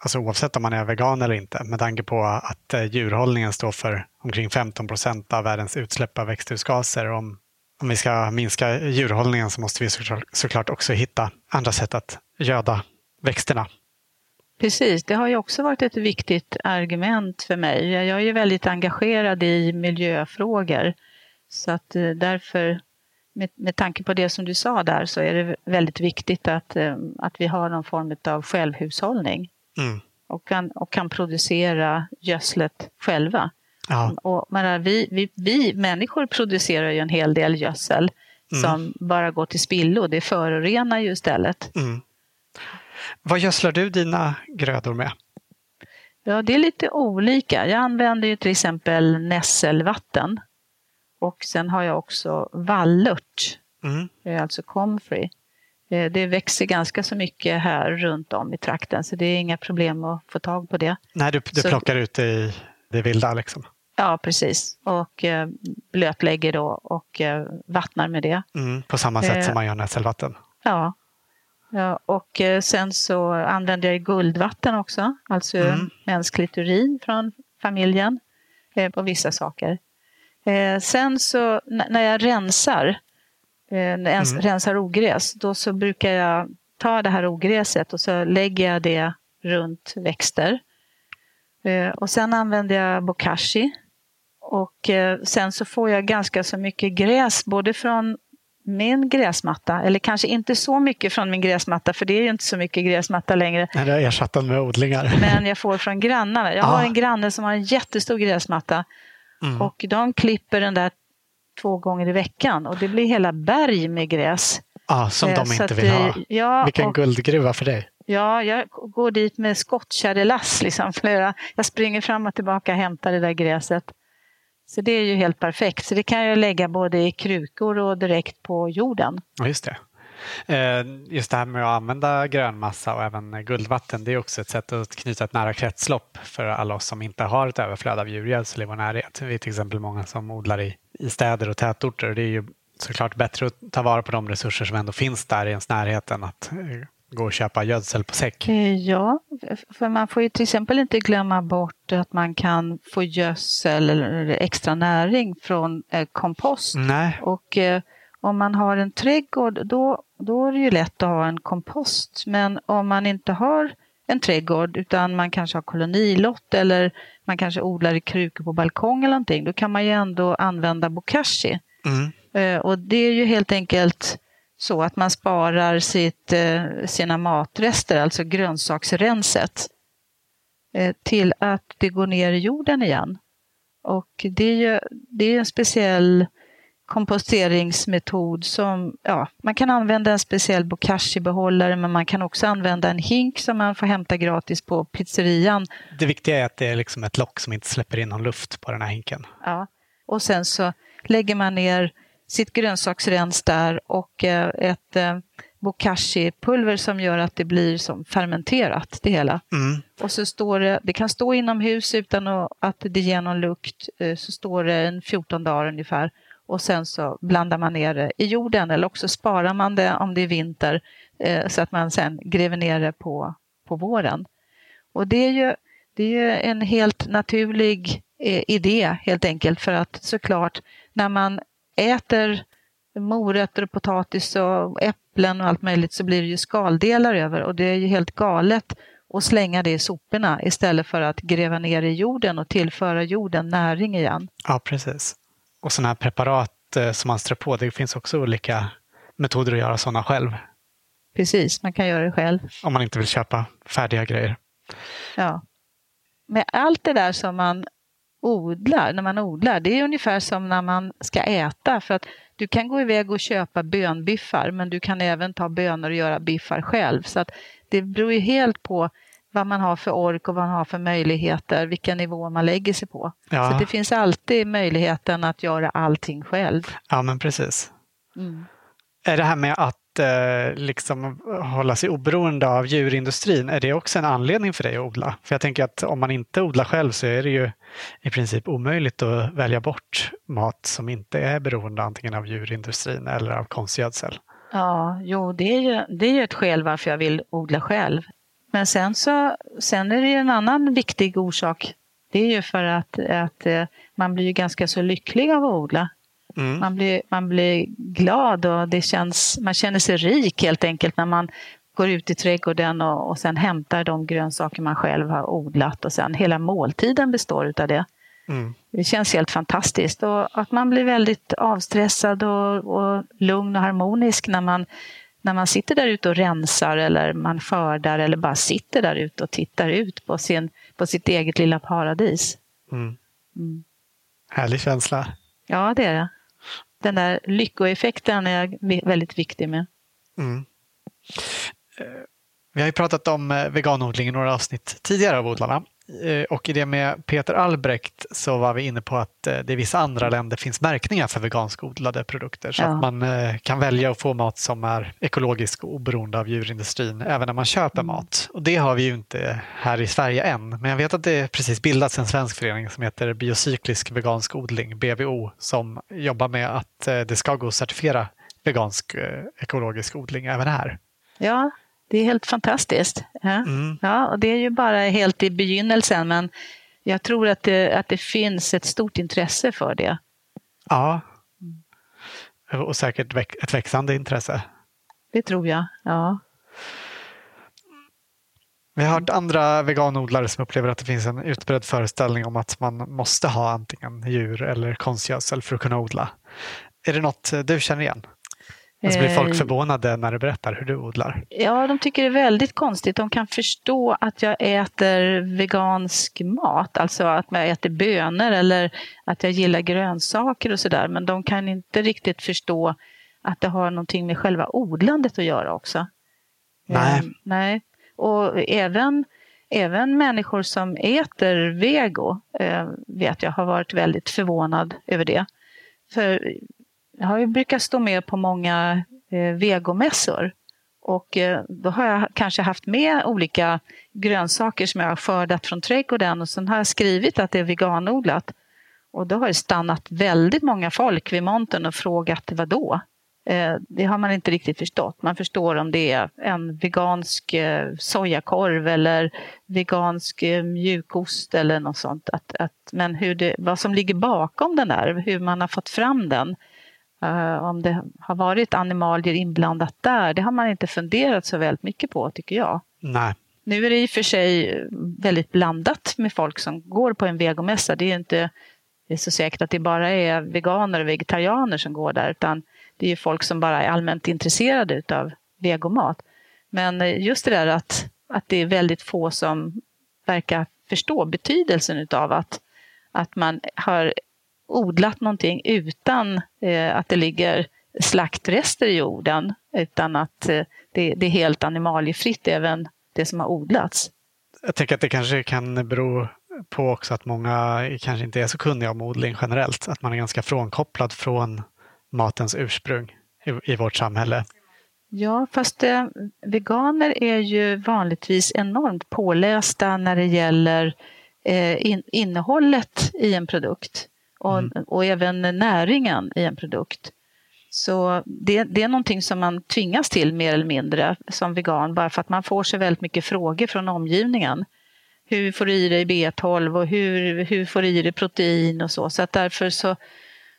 Alltså oavsett om man är vegan eller inte, med tanke på att eh, djurhållningen står för omkring 15 procent av världens utsläpp av växthusgaser. Om, om vi ska minska djurhållningen så måste vi såklart, såklart också hitta andra sätt att göda växterna. Precis, det har ju också varit ett viktigt argument för mig. Jag är ju väldigt engagerad i miljöfrågor. Så att eh, därför, med, med tanke på det som du sa där, så är det väldigt viktigt att, eh, att vi har någon form av självhushållning. Mm. Och, kan, och kan producera gödslet själva. Ja. Och, men vi, vi, vi människor producerar ju en hel del gödsel mm. som bara går till spillo. Det förorenar ju istället. Mm. Vad gödslar du dina grödor med? Ja, det är lite olika. Jag använder ju till exempel nässelvatten. Och sen har jag också vallört, mm. alltså comfrey. Eh, det växer ganska så mycket här runt om i trakten så det är inga problem att få tag på det. Nej, du, du plockar ut det i det vilda liksom? Ja, precis. Och eh, blötlägger då och eh, vattnar med det. Mm, på samma sätt eh, som man gör nässelvatten? Ja. Ja och eh, sen så använder jag guldvatten också, alltså mm. mänskligt urin från familjen eh, på vissa saker. Eh, sen så när jag rensar, när jag mm. rensar ogräs, då så brukar jag ta det här ogräset och så lägger jag det runt växter. Och sen använder jag bokashi och sen så får jag ganska så mycket gräs, både från min gräsmatta, eller kanske inte så mycket från min gräsmatta, för det är ju inte så mycket gräsmatta längre. Nej, det har ersatt den med odlingar. Men jag får från grannarna. Jag har en granne som har en jättestor gräsmatta mm. och de klipper den där två gånger i veckan och det blir hela berg med gräs. Ja, som de eh, inte vill ha. Ja, Vilken och, guldgruva för dig. Ja, jag går dit med skottkärrelass. Liksom, jag springer fram och tillbaka och hämtar det där gräset. Så det är ju helt perfekt. Så det kan jag lägga både i krukor och direkt på jorden. Just det. Eh, just det här med att använda grönmassa och även guldvatten, det är också ett sätt att knyta ett nära kretslopp för alla oss som inte har ett överflöd av djurgödsel i vår närhet. Vi är till exempel många som odlar i, i städer och tätorter. Det är ju såklart bättre att ta vara på de resurser som ändå finns där i ens närhet än att eh, gå och köpa gödsel på säck? Eh, ja, för man får ju till exempel inte glömma bort att man kan få gödsel eller extra näring från eh, kompost. Nej. Och eh, om man har en trädgård då, då är det ju lätt att ha en kompost. Men om man inte har en trädgård utan man kanske har kolonilott eller man kanske odlar i krukor på balkong eller någonting, då kan man ju ändå använda bokashi. Mm. Och det är ju helt enkelt så att man sparar sitt, eh, sina matrester, alltså grönsaksrenset, eh, till att det går ner i jorden igen. Och det är, ju, det är en speciell komposteringsmetod som, ja, man kan använda en speciell bokashi-behållare men man kan också använda en hink som man får hämta gratis på pizzerian. Det viktiga är att det är liksom ett lock som inte släpper in någon luft på den här hinken. Ja, och sen så lägger man ner sitt grönsaksrens där och eh, ett eh, bokashi-pulver som gör att det blir som fermenterat det hela. Mm. Och så står det, det kan stå inomhus utan att det ger någon lukt, eh, så står det en 14 dagar ungefär. Och sen så blandar man ner det i jorden eller också sparar man det om det är vinter så att man sen gräver ner det på, på våren. Och det är ju, det är ju en helt naturlig idé helt enkelt för att såklart när man äter morötter och potatis och äpplen och allt möjligt så blir det ju skaldelar över och det är ju helt galet att slänga det i soporna istället för att gräva ner i jorden och tillföra jorden näring igen. Ja, precis. Och sådana här preparat eh, som man strör på, det finns också olika metoder att göra sådana själv. Precis, man kan göra det själv. Om man inte vill köpa färdiga grejer. Ja. Med allt det där som man odlar, när man odlar, det är ungefär som när man ska äta. För att du kan gå iväg och köpa bönbiffar men du kan även ta bönor och göra biffar själv. Så att det beror ju helt på vad man har för ork och vad man har för möjligheter, vilken nivå man lägger sig på. Ja. Så det finns alltid möjligheten att göra allting själv. Ja, men precis. Mm. Är det här med att eh, liksom hålla sig oberoende av djurindustrin, är det också en anledning för dig att odla? För jag tänker att om man inte odlar själv så är det ju i princip omöjligt att välja bort mat som inte är beroende antingen av djurindustrin eller av konstgödsel. Ja, jo, det är ju, det är ju ett skäl varför jag vill odla själv. Men sen, så, sen är det en annan viktig orsak. Det är ju för att, att eh, man blir ju ganska så lycklig av att odla. Mm. Man, blir, man blir glad och det känns, man känner sig rik helt enkelt när man går ut i trädgården och, och sen hämtar de grönsaker man själv har odlat och sen hela måltiden består utav det. Mm. Det känns helt fantastiskt och att man blir väldigt avstressad och, och lugn och harmonisk när man, när man sitter där ute och rensar eller man skördar eller bara sitter där ute och tittar ut på, sin, på sitt eget lilla paradis. Mm. Mm. Härlig känsla. Ja, det är det den där lyckoeffekten är väldigt viktig med. Mm. Vi har ju pratat om eh, veganodling i några avsnitt tidigare av Odlarna. Eh, och i det med Peter Albrecht så var vi inne på att eh, det i vissa andra länder finns märkningar för veganskodlade produkter så ja. att man eh, kan välja att få mat som är ekologisk och oberoende av djurindustrin även när man köper mm. mat. Och det har vi ju inte här i Sverige än, men jag vet att det precis bildats en svensk förening som heter Biocyklisk vegansk odling, BVO, som jobbar med att det ska gå att certifiera vegansk ekologisk odling även här. Ja, det är helt fantastiskt. Ja. Mm. ja, och det är ju bara helt i begynnelsen men jag tror att det, att det finns ett stort intresse för det. Ja, och säkert ett växande intresse. Det tror jag, ja. Vi har hört andra veganodlare som upplever att det finns en utbredd föreställning om att man måste ha antingen djur eller konstgödsel för att kunna odla. Är det något du känner igen? Alltså blir folk eh, förvånade när du berättar hur du odlar? Ja, de tycker det är väldigt konstigt. De kan förstå att jag äter vegansk mat, alltså att jag äter bönor eller att jag gillar grönsaker och sådär. Men de kan inte riktigt förstå att det har någonting med själva odlandet att göra också. Nej. Um, nej. Och även, även människor som äter vego eh, vet jag har varit väldigt förvånad över det. För jag har ju brukat stå med på många eh, vegomässor. Och eh, då har jag kanske haft med olika grönsaker som jag har skördat från trädgården och sen har jag skrivit att det är veganodlat. Och då har det stannat väldigt många folk vid montern och frågat vad då? Eh, det har man inte riktigt förstått. Man förstår om det är en vegansk eh, sojakorv eller vegansk eh, mjukost eller något sånt. Att, att, men hur det, vad som ligger bakom den där, hur man har fått fram den, om det har varit animalier inblandat där, det har man inte funderat så väldigt mycket på tycker jag. Nej. Nu är det i och för sig väldigt blandat med folk som går på en vegomässa. Det är inte det är så säkert att det bara är veganer och vegetarianer som går där, utan det är folk som bara är allmänt intresserade av vegomat. Men eh, just det där att, att det är väldigt få som verkar förstå betydelsen av att, att man har odlat någonting utan eh, att det ligger slaktrester i jorden, utan att eh, det, det, är helt animaliefritt även det som har odlats. Jag tänker att det kanske kan bero på också att många kanske inte är så kunniga om odling generellt, att man är ganska frånkopplad från matens ursprung i, i vårt samhälle. Ja, fast eh, veganer är ju vanligtvis enormt pålästa när det gäller eh, in, innehållet i en produkt och, mm. och även näringen i en produkt. Så det, det, är någonting som man tvingas till mer eller mindre som vegan bara för att man får så väldigt mycket frågor från omgivningen. Hur får du i dig B12 och hur, hur får du i dig protein och så. Så att därför så,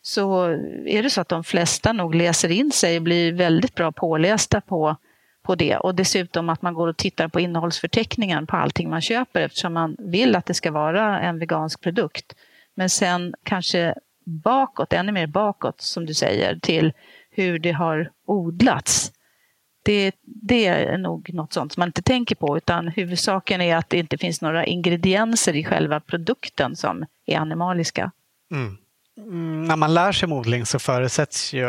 så är det så att de flesta nog läser in sig och blir väldigt bra pålästa på, på det. Och dessutom att man går och tittar på innehållsförteckningen på allting man köper eftersom man vill att det ska vara en vegansk produkt. Men sen kanske bakåt, ännu mer bakåt som du säger, till hur det har odlats. Det, det, är nog något sånt som man inte tänker på utan huvudsaken är att det inte finns några ingredienser i själva produkten som är animaliska. Mm. Mm, när man lär sig odling så förutsätts ju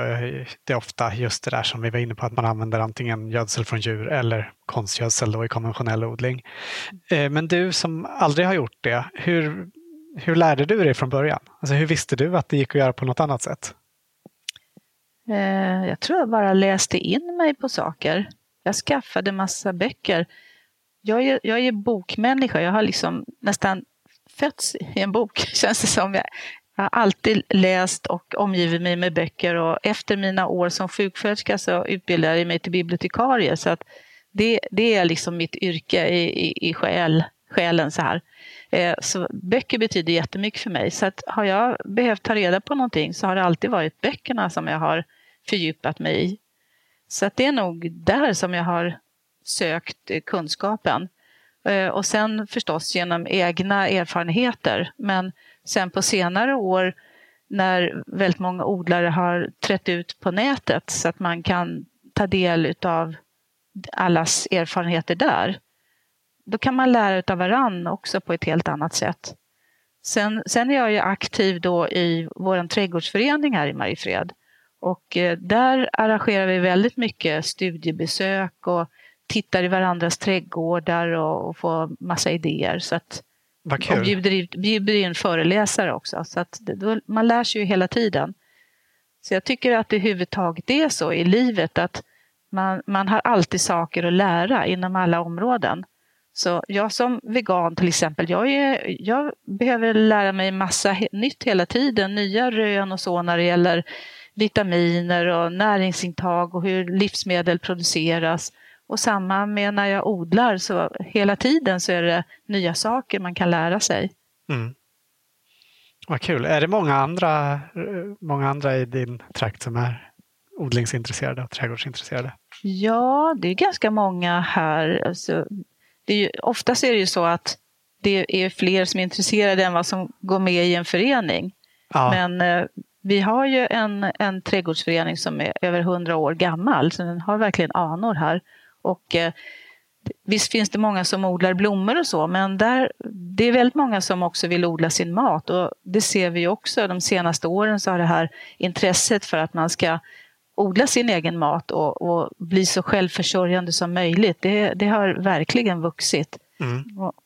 det ofta just det där som vi var inne på att man använder antingen gödsel från djur eller konstgödsel då i konventionell odling. Eh, men du som aldrig har gjort det, hur hur lärde du dig från början? Alltså hur visste du att det gick att göra på något annat sätt? Eh, jag tror jag bara läste in mig på saker. Jag skaffade massa böcker. Jag är, jag är bokmänniska. Jag har liksom nästan fötts i en bok, känns det som. Jag, jag har alltid läst och omgivit mig med böcker och efter mina år som sjuksköterska så utbildade jag mig till bibliotekarie. Så att det, det är liksom mitt yrke i, i, i själ, själen så här. Eh, så böcker betyder jättemycket för mig. Så att har jag behövt ta reda på någonting så har det alltid varit böckerna som jag har fördjupat mig i. Så att det är nog där som jag har sökt eh, kunskapen. Eh, och sen förstås genom egna erfarenheter. Men sen på senare år när väldigt många odlare har trätt ut på nätet så att man kan ta del av allas erfarenheter där då kan man lära av varann också på ett helt annat sätt. Sen, sen är jag ju aktiv då i vår trädgårdsförening här i Mariefred. Och eh, där arrangerar vi väldigt mycket studiebesök och tittar i varandras trädgårdar och, och får massa idéer. Så att. Och bjuder, bjuder in föreläsare också. Så att det, man lär sig ju hela tiden. Så jag tycker att det överhuvudtaget är så i livet att man, man har alltid saker att lära inom alla områden. Så jag som vegan till exempel, jag, är, jag behöver lära mig massa nytt hela tiden, nya rön och så när det gäller vitaminer och näringsintag och hur livsmedel produceras. Och samma med när jag odlar, så hela tiden så är det nya saker man kan lära sig. Mm. Vad kul. Är det många andra, många andra i din trakt som är odlingsintresserade och trädgårdsintresserade? Ja, det är ganska många här. Alltså, det är ju, oftast är det ju så att det är fler som är intresserade än vad som går med i en förening. Ja. Men eh, vi har ju en, en trädgårdsförening som är över hundra år gammal, så den har verkligen anor här. Och eh, Visst finns det många som odlar blommor och så, men där, det är väldigt många som också vill odla sin mat. Och det ser vi också. De senaste åren så har det här intresset för att man ska odla sin egen mat och, och bli så självförsörjande som möjligt, det, det har verkligen vuxit. Mm.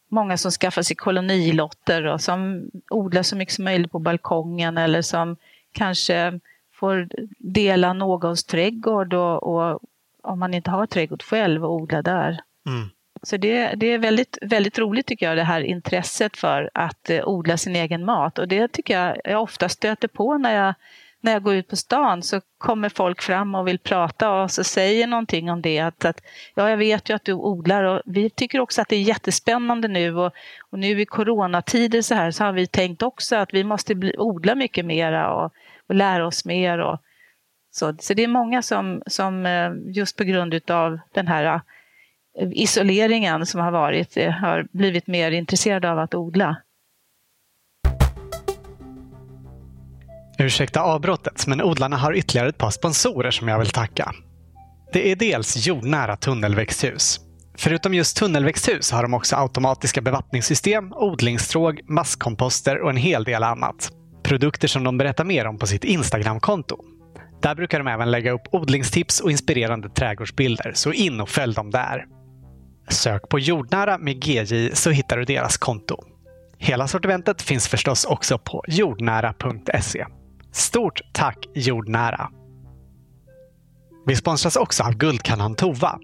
Många som skaffar sig kolonilotter och som odlar så mycket som möjligt på balkongen eller som kanske får dela någons trädgård och, och om man inte har trädgård själv och odla där. Mm. Så det, det är väldigt, väldigt roligt tycker jag, det här intresset för att eh, odla sin egen mat. Och det tycker jag jag ofta stöter på när jag, när jag går ut på stan så kommer folk fram och vill prata och så säger någonting om det. Att, att, ja, jag vet ju att du odlar och vi tycker också att det är jättespännande nu och, och nu i coronatider så här så har vi tänkt också att vi måste bli, odla mycket mera och, och lära oss mer. Och, så, så det är många som, som eh, just på grund av den här eh, isoleringen som har varit eh, har blivit mer intresserade av att odla. Ursäkta avbrottet, men odlarna har ytterligare ett par sponsorer som jag vill tacka. Det är dels jordnära tunnelväxthus. Förutom just tunnelväxthus har de också automatiska bevattningssystem, odlingstråg, masskomposter och en hel del annat. Produkter som de berättar mer om på sitt Instagramkonto. Där brukar de även lägga upp odlingstips och inspirerande trädgårdsbilder, så in och följ dem där. Sök på jordnära med GJ så hittar du deras konto. Hela sortimentet finns förstås också på jordnära.se. Stort tack Jordnära! Vi sponsras också av Guldkannan Tova.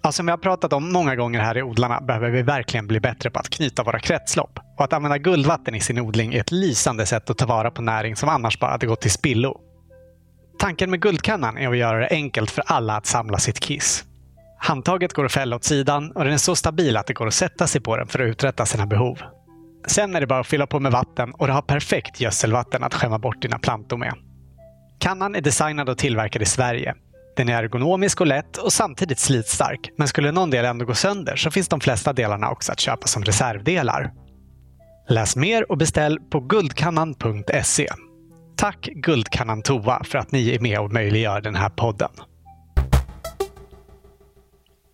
Alltså, som vi har pratat om många gånger här i Odlarna behöver vi verkligen bli bättre på att knyta våra kretslopp. Och att använda guldvatten i sin odling är ett lysande sätt att ta vara på näring som annars bara hade gått till spillo. Tanken med Guldkannan är att göra det enkelt för alla att samla sitt kiss. Handtaget går att fälla åt sidan och den är så stabil att det går att sätta sig på den för att uträtta sina behov. Sen är det bara att fylla på med vatten och du har perfekt gödselvatten att skämma bort dina plantor med. Kannan är designad och tillverkad i Sverige. Den är ergonomisk och lätt och samtidigt slitstark. Men skulle någon del ändå gå sönder så finns de flesta delarna också att köpa som reservdelar. Läs mer och beställ på guldkannan.se. Tack Guldkannan Tova för att ni är med och möjliggör den här podden.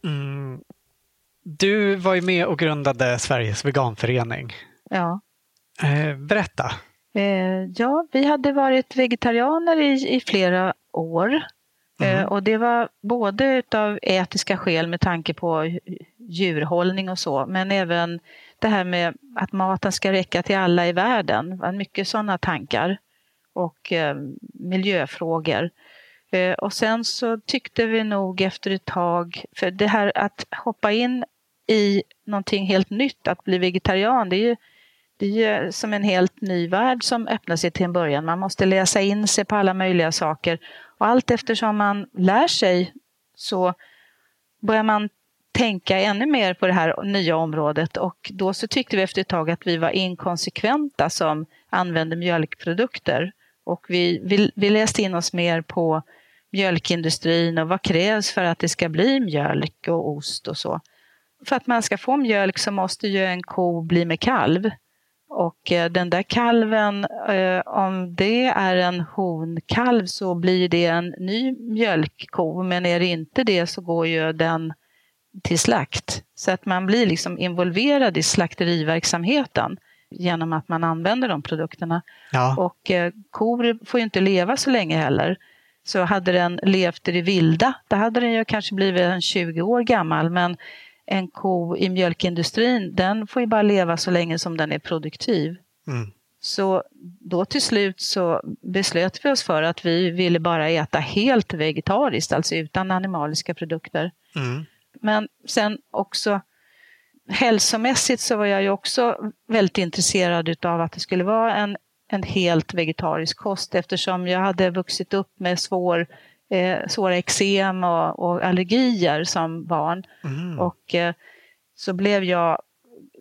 Mm. Du var ju med och grundade Sveriges veganförening. Ja. Eh, berätta. Eh, ja, vi hade varit vegetarianer i, i flera år. Mm. och det var både av etiska skäl med tanke på djurhållning och så, men även det här med att maten ska räcka till alla i världen. Mycket sådana tankar. Och miljöfrågor. Eh, och sen så tyckte vi nog efter ett tag, för det här att hoppa in i någonting helt nytt, att bli vegetarian, det är ju, det är ju som en helt ny värld som öppnar sig till en början. Man måste läsa in sig på alla möjliga saker. Och allt eftersom man lär sig så börjar man tänka ännu mer på det här nya området och då så tyckte vi efter ett tag att vi var inkonsekventa som använde mjölkprodukter. Och vi, vi, vi läste in oss mer på mjölkindustrin och vad krävs för att det ska bli mjölk och ost och så. För att man ska få mjölk så måste ju en ko bli med kalv. Och eh, den där kalven, eh, om det är en honkalv så blir det en ny mjölkko, men är det inte det så går ju den till slakt. Så att man blir liksom involverad i slakteriverksamheten genom att man använder de produkterna. Ja. Och eh, kor får ju inte leva så länge heller. Så hade den levt i det vilda, då hade den ju kanske blivit en 20 år gammal. Men en ko i mjölkindustrin, den får ju bara leva så länge som den är produktiv. Mm. Så då till slut så beslöt vi oss för att vi ville bara äta helt vegetariskt, alltså utan animaliska produkter. Mm. Men sen också hälsomässigt så var jag ju också väldigt intresserad av att det skulle vara en, en helt vegetarisk kost eftersom jag hade vuxit upp med svår, eh, svåra eksem och, och, allergier som barn. Mm. Och eh, så blev jag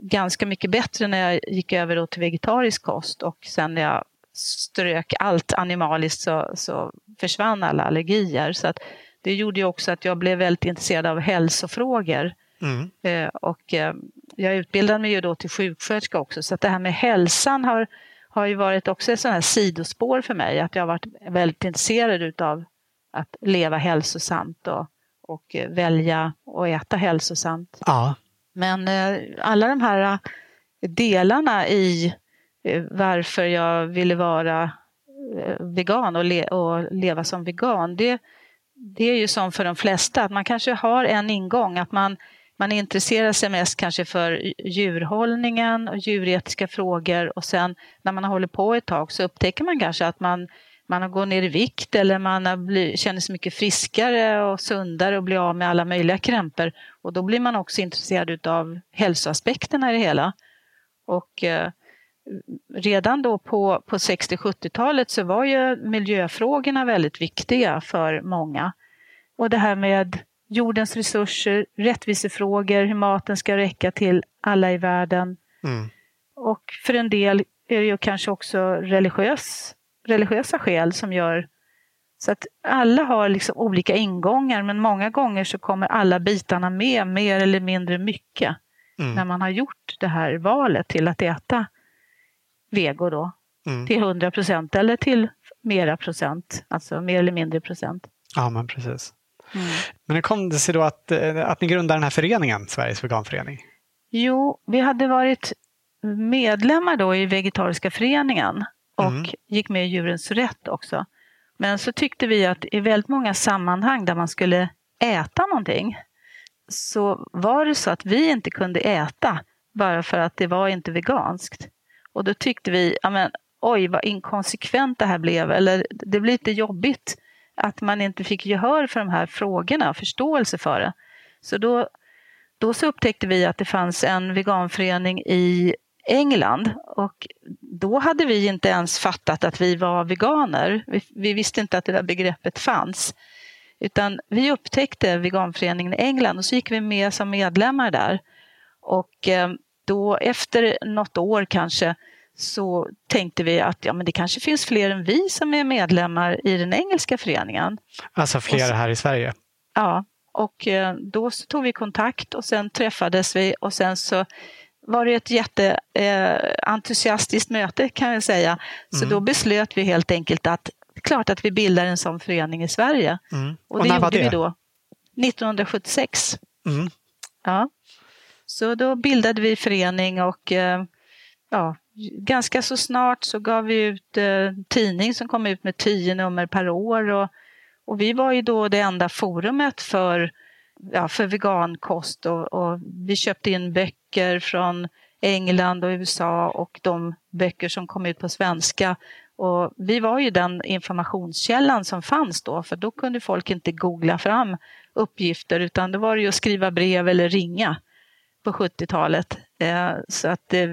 ganska mycket bättre när jag gick över till vegetarisk kost och sen när jag strök allt animaliskt så, så försvann alla allergier. Så att det gjorde ju också att jag blev väldigt intresserad av hälsofrågor. Mm. Eh, och eh, jag utbildade mig ju då till sjuksköterska också så att det här med hälsan har, har ju varit också ett sånt här sidospår för mig. Att jag har varit väldigt intresserad utav att leva hälsosamt och, och välja att äta hälsosamt. Ja. Men eh, alla de här eh, delarna i eh, varför jag ville vara vegan och, le och leva som vegan, det, det är ju som för de flesta, att man kanske har en ingång, att man, man intresserar sig mest kanske för djurhållningen och djuretiska frågor och sen när man hållit på ett tag så upptäcker man kanske att man man har gått ner i vikt eller man har blivit, känner sig mycket friskare och sundare och blir av med alla möjliga krämpor. Och då blir man också intresserad av hälsoaspekterna i det hela. Och eh, redan då på, på 60-70-talet så var ju miljöfrågorna väldigt viktiga för många. Och det här med jordens resurser, rättvisefrågor, hur maten ska räcka till alla i världen. Mm. Och för en del är det ju kanske också religiös religiösa skäl som gör så att alla har liksom olika ingångar men många gånger så kommer alla bitarna med mer eller mindre mycket mm. när man har gjort det här valet till att äta vego då. Mm. Till 100 procent eller till mera procent, alltså mer eller mindre procent. Ja, men precis. Mm. Men hur kom det sig då att, eh, att ni grundade den här föreningen, Sveriges veganförening? Jo, vi hade varit medlemmar då i Vegetariska föreningen Mm. och mm. gick med i Djurens Rätt också. Men så tyckte vi att i väldigt många sammanhang där man skulle äta någonting så var det så att vi inte kunde äta bara för att det var inte veganskt. Och då tyckte vi, ja men, oj vad inkonsekvent det här blev, eller det blir lite jobbigt att man inte fick gehör för de här frågorna, förståelse för det. Så då, då så upptäckte vi att det fanns en veganförening i England och då hade vi inte ens fattat att vi var veganer. Vi, vi, visste inte att det där begreppet fanns. Utan vi upptäckte veganföreningen i England och så gick vi med som medlemmar där. Och eh, då efter något år kanske så tänkte vi att ja, men det kanske finns fler än vi som är medlemmar i den engelska föreningen. Alltså fler här i Sverige? Ja, och eh, då tog vi kontakt och sen träffades vi och sen så var det ett jätteentusiastiskt eh, möte kan jag säga. Så mm. då beslöt vi helt enkelt att klart att vi bildar en sån förening i Sverige. Mm. Och, och det gjorde det? vi då 1976. Mm. Ja. Så då bildade vi förening och eh, ja, ganska så snart så gav vi ut eh, tidning som kom ut med tio nummer per år. Och, och vi var ju då det enda forumet för ja, för vegankost och, och, vi köpte in böcker från England och USA och de böcker som kom ut på svenska. Och vi var ju den informationskällan som fanns då för då kunde folk inte googla fram uppgifter utan då var det ju att skriva brev eller ringa på 70-talet. Eh, så att eh,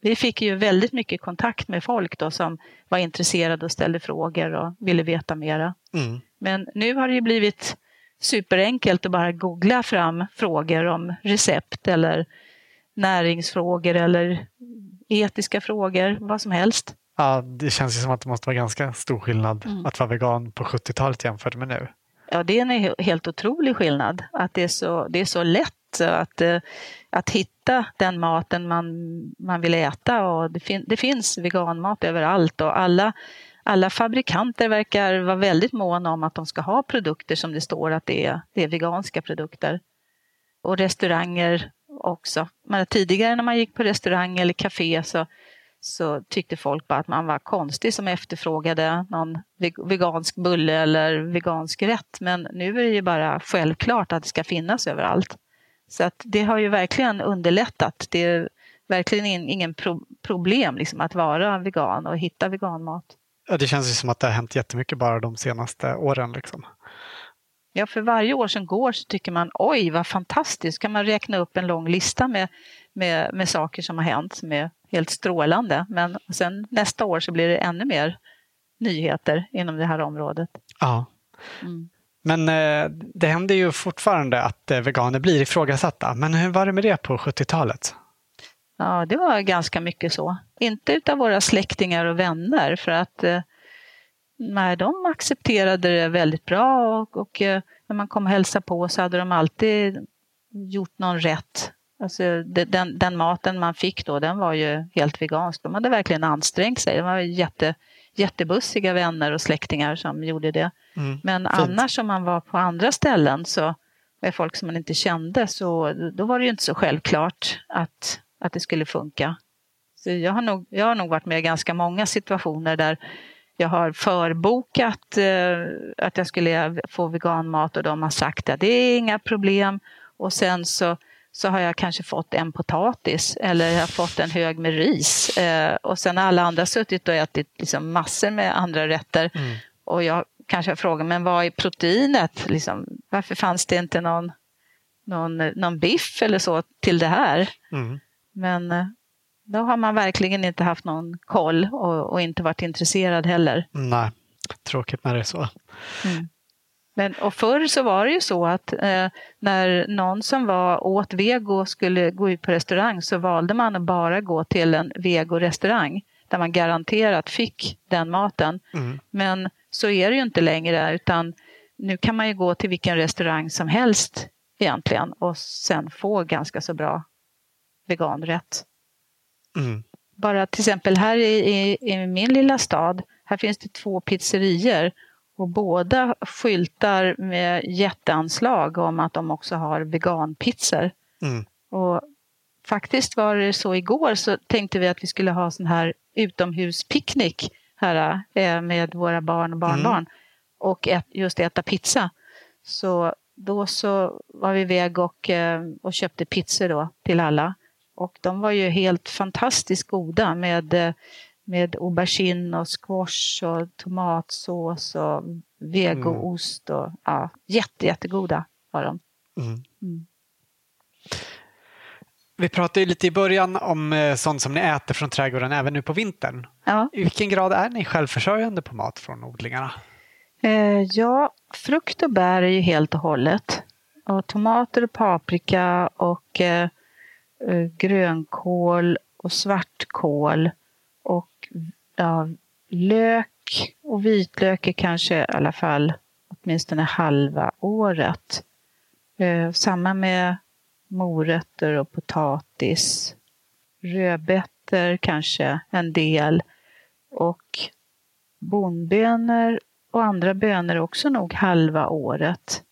vi fick ju väldigt mycket kontakt med folk då som var intresserade och ställde frågor och ville veta mera. Mm. Men nu har det blivit superenkelt att bara googla fram frågor om recept eller näringsfrågor eller etiska frågor, vad som helst. Ja, det känns ju som att det måste vara ganska stor skillnad mm. att vara vegan på 70-talet jämfört med nu. Ja, det är en helt otrolig skillnad. Att det är så, det är så lätt att, eh, att hitta den maten man, man vill äta. Och det, fin, det finns veganmat överallt och alla alla fabrikanter verkar vara väldigt måna om att de ska ha produkter som det står att det är, det är veganska produkter. Och restauranger också. Men tidigare när man gick på restaurang eller café så, så tyckte folk bara att man var konstig som efterfrågade någon vegansk bulle eller vegansk rätt. Men nu är det ju bara självklart att det ska finnas överallt. Så att det har ju verkligen underlättat. Det är verkligen in, ingen pro problem liksom, att vara vegan och hitta veganmat. Ja, det känns ju som att det har hänt jättemycket bara de senaste åren. Liksom. Ja, för varje år som går så tycker man oj vad fantastiskt, kan man räkna upp en lång lista med, med, med saker som har hänt som är helt strålande. Men sen nästa år så blir det ännu mer nyheter inom det här området. Ja. Mm. Men eh, det händer ju fortfarande att eh, veganer blir ifrågasatta. Men hur var det med det på 70-talet? Ja, det var ganska mycket så. Inte utav våra släktingar och vänner för att eh, nej, de accepterade det väldigt bra och, och eh, när man kom och hälsade på så hade de alltid gjort någon rätt. Alltså, den, den, maten man fick då, den var ju helt vegansk. De hade verkligen ansträngt sig. De var jätte, jättebussiga vänner och släktingar som gjorde det. Mm, Men fint. annars om man var på andra ställen så med folk som man inte kände så då var det ju inte så självklart att, att det skulle funka. Så jag, har nog, jag har nog varit med i ganska många situationer där jag har förbokat eh, att jag skulle få veganmat och de har sagt att det är inga problem. Och sen så, så har jag kanske fått en potatis eller jag har fått en hög med ris. Eh, och sen har alla andra suttit och ätit liksom massor med andra rätter. Mm. Och jag kanske frågar, men vad är proteinet? Liksom, varför fanns det inte någon, någon, någon biff eller så till det här? Mm. Men eh, då har man verkligen inte haft någon koll och, och inte varit intresserad heller. Nej, tråkigt när det är så. Mm. Men, och förr så var det ju så att eh, när någon som var åt vego skulle gå ut på restaurang så valde man att bara gå till en vegorestaurang där man garanterat fick den maten. Mm. Men så är det ju inte längre utan nu kan man ju gå till vilken restaurang som helst egentligen och sen få ganska så bra veganrätt. Mm. Bara till exempel här i, i, i, min lilla stad, här finns det två pizzerior och båda skyltar med jätteanslag om att de också har veganpizzor. Mm. Och faktiskt var det så igår så tänkte vi att vi skulle ha sån här utomhuspicknick här eh, med våra barn och barnbarn mm. och ät, just äta pizza. Så då så var vi iväg och, eh, och köpte pizzor då till alla. Och de var ju helt fantastiskt goda med, eh, med aubergine och squash och tomatsås och vegoost. Och, ja, jätte, jättegoda var de. Mm. Mm. Vi pratade lite i början om eh, sånt som ni äter från trädgården även nu på vintern. Ja. I vilken grad är ni självförsörjande på mat från odlingarna? Eh, ja, frukt och bär är ju helt och hållet. Och tomater och paprika och eh, Eh, Eh, grönkål och svartkål och ja, lök och vitlök är kanske i alla fall åtminstone halva året. Eh, samma med morötter och potatis. Rödbetor kanske en del och bondbönor och andra bönor också nog halva året.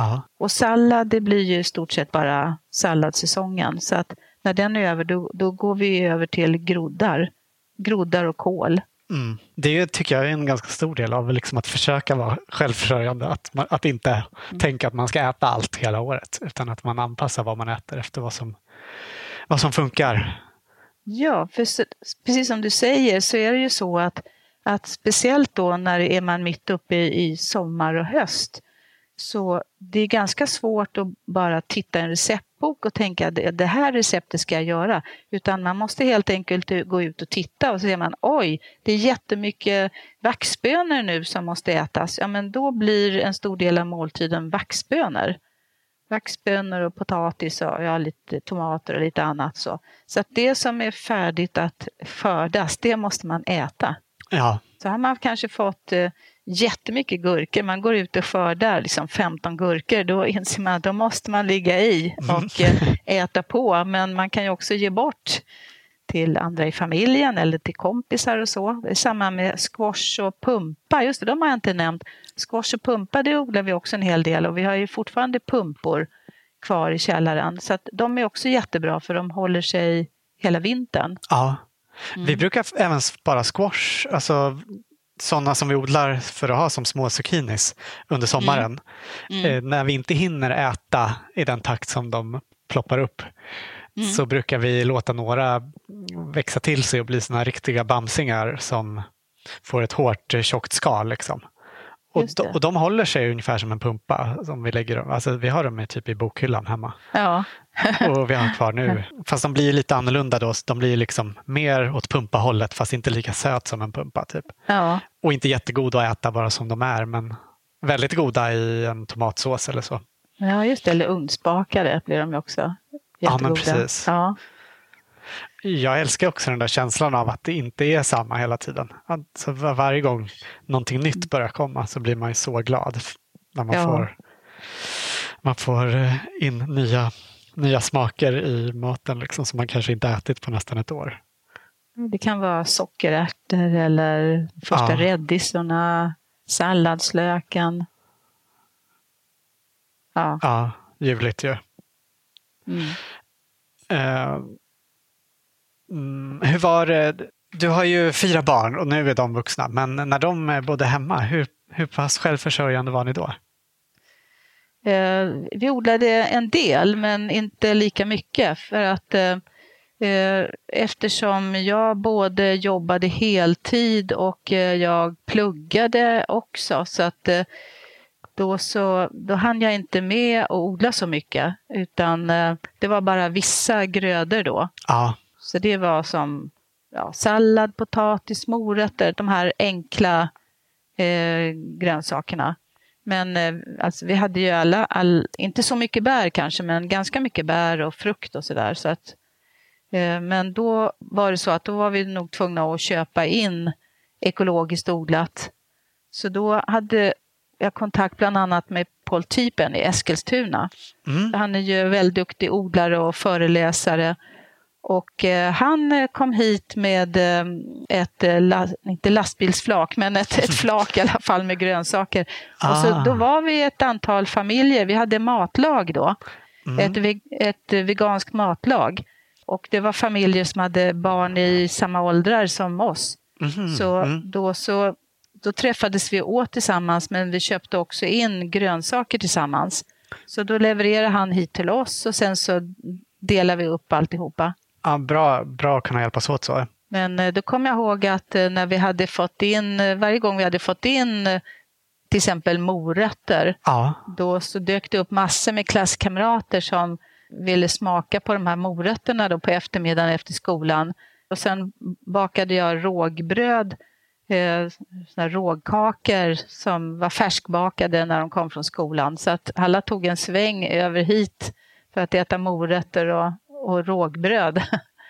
Aha. Och sallad, det blir ju i stort sett bara salladssäsongen. Så att när den är över, då, då går vi över till groddar. Groddar och kål. Mm. Det tycker jag är en ganska stor del av liksom att försöka vara självförsörjande. Att, man, att inte mm. tänka att man ska äta allt hela året utan att man anpassar vad man äter efter vad som, vad som funkar. Ja, för så, precis som du säger så är det ju så att, att speciellt då när är man mitt uppe i, i sommar och höst så det är ganska svårt att bara titta i en receptbok och tänka att det här receptet ska jag göra. Utan man måste helt enkelt gå ut och titta och så ser man oj, det är jättemycket vaxbönor nu som måste ätas. Ja, men då blir en stor del av måltiden vaxbönor. Vaxbönor och potatis och ja, lite tomater och lite annat. Så, så att det som är färdigt att skördas, det måste man äta. Ja. Så har man kanske fått eh, jättemycket gurkor. Man går ut och skördar liksom 15 gurkor. Då inser man att då måste man ligga i mm. och mm. äta på. Men man kan ju också ge bort till andra i familjen eller till kompisar och så. Det är samma med squash och pumpa. Just det, de har jag inte nämnt. Squash och pumpa det odlar vi också en hel del och vi har ju fortfarande pumpor kvar i källaren. Så att de är också jättebra för de håller sig hela vintern. Ja. Mm. Vi brukar även spara squash. Alltså, sådana som vi odlar för att ha som små zucchinis under sommaren. Mm. Mm. Eh, när vi inte hinner äta i den takt som de ploppar upp mm. så brukar vi låta några växa till sig och bli såna riktiga bamsingar som får ett hårt tjockt skal. Liksom. Och de, och de håller sig ungefär som en pumpa. Som vi, lägger, alltså vi har dem typ i bokhyllan hemma. Ja. och vi har kvar nu. Fast de blir lite annorlunda då. De blir liksom mer åt pumpahållet fast inte lika söt som en pumpa. Typ. Ja. Och inte jättegoda att äta bara som de är men väldigt goda i en tomatsås eller så. Ja just det, eller ugnsbakade blir de ju också. Jättegoda. Ja men precis. Ja. Jag älskar också den där känslan av att det inte är samma hela tiden. Alltså varje gång någonting nytt börjar komma så blir man ju så glad när man, ja. får, man får eh, in nya, nya smaker i maten liksom, som man kanske inte ätit på nästan ett år. Det kan vara sockerärtor eller första ja. räddisorna, salladslöken. Ja, ja ljuvligt ju. Mm. Uh, Mm, hur var det? Du har ju fyra barn och nu är de vuxna, men när de bodde hemma, hur, hur pass självförsörjande var ni då? Eh, vi odlade en del, men inte lika mycket. För att eh, eh eftersom jag både jobbade heltid och eh, jag pluggade också, så att eh, då, så, då hann jag inte med att odla så mycket, utan eh, det var bara vissa grödor då. Ja. Så det var som ja, sallad, potatis, morötter, de här enkla eh, grönsakerna. Men eh, alltså, vi hade ju alla, all, inte så mycket bär kanske, men ganska mycket bär och frukt och sådär. Så att, eh, men då var det så att då var vi nog tvungna att köpa in ekologiskt odlat. Så då hade jag kontakt bland annat med Paul Typen i Eskilstuna. Mm. Han är ju väldigt duktig odlare och föreläsare och eh, han eh, kom hit med eh, ett, inte lastbilsflak, men ett, ett flak i alla fall med grönsaker. Ah. Och så, ah. då var vi ett antal familjer, vi hade matlag då. Mm. Ett, ett veganskt matlag. Och det var familjer som hade barn i samma åldrar som oss. Mm. Så mm. då så då träffades vi åt tillsammans men vi köpte också in grönsaker tillsammans. Så då levererade han hit till oss och sen så delade vi upp alltihopa. Ja, bra, bra att kunna hjälpas åt så. Men eh, då kommer jag ihåg att eh, när vi hade fått in, eh, varje gång vi hade fått in till exempel morötter, ja. då så dök det upp massor med klasskamrater som ville smaka på de här morötterna då på eftermiddagen efter skolan. Och sen bakade jag rågbröd, eh, såna rågkakor som var färskbakade när de kom från skolan. Så att alla tog en sväng över hit för att äta morötter och, och rågbröd.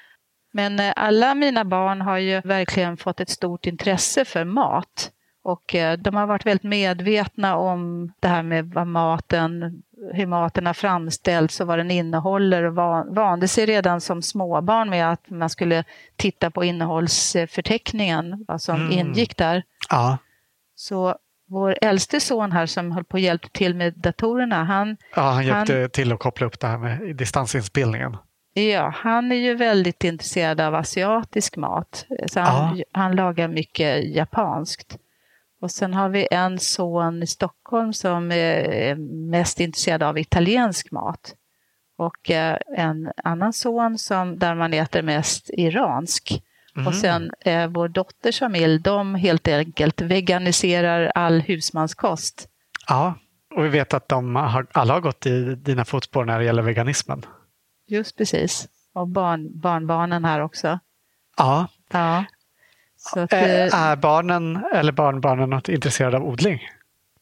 Men eh, alla mina barn har ju verkligen fått ett stort intresse för mat. Och eh, de har varit väldigt medvetna om det här med vad maten, hur maten har framställts och vad den innehåller och vande sig redan som småbarn med att man skulle titta på innehållsförteckningen, vad som mm. ingick där. Ja. Så vår äldste son här som höll på att hjälpa till med datorerna, han... Ja, han hjälpte han, till att koppla upp det här med distansinspelningen. Ja, han är ju väldigt intresserad av asiatisk mat. Så han, ja. han lagar mycket japanskt. Och sen har vi en son i Stockholm som är mest intresserad av italiensk mat. Och eh, en annan son som, där man äter mest iransk. Mm. Och sen eh, vår dotters familj, de helt enkelt veganiserar all husmanskost. Ja, och vi vet att de har, alla har gått i dina fotspår när det gäller veganismen. Just precis. Och barn, barnbarnen här också. Ja. ja. Att, är, är barnen eller barnbarnen något intresserade av odling?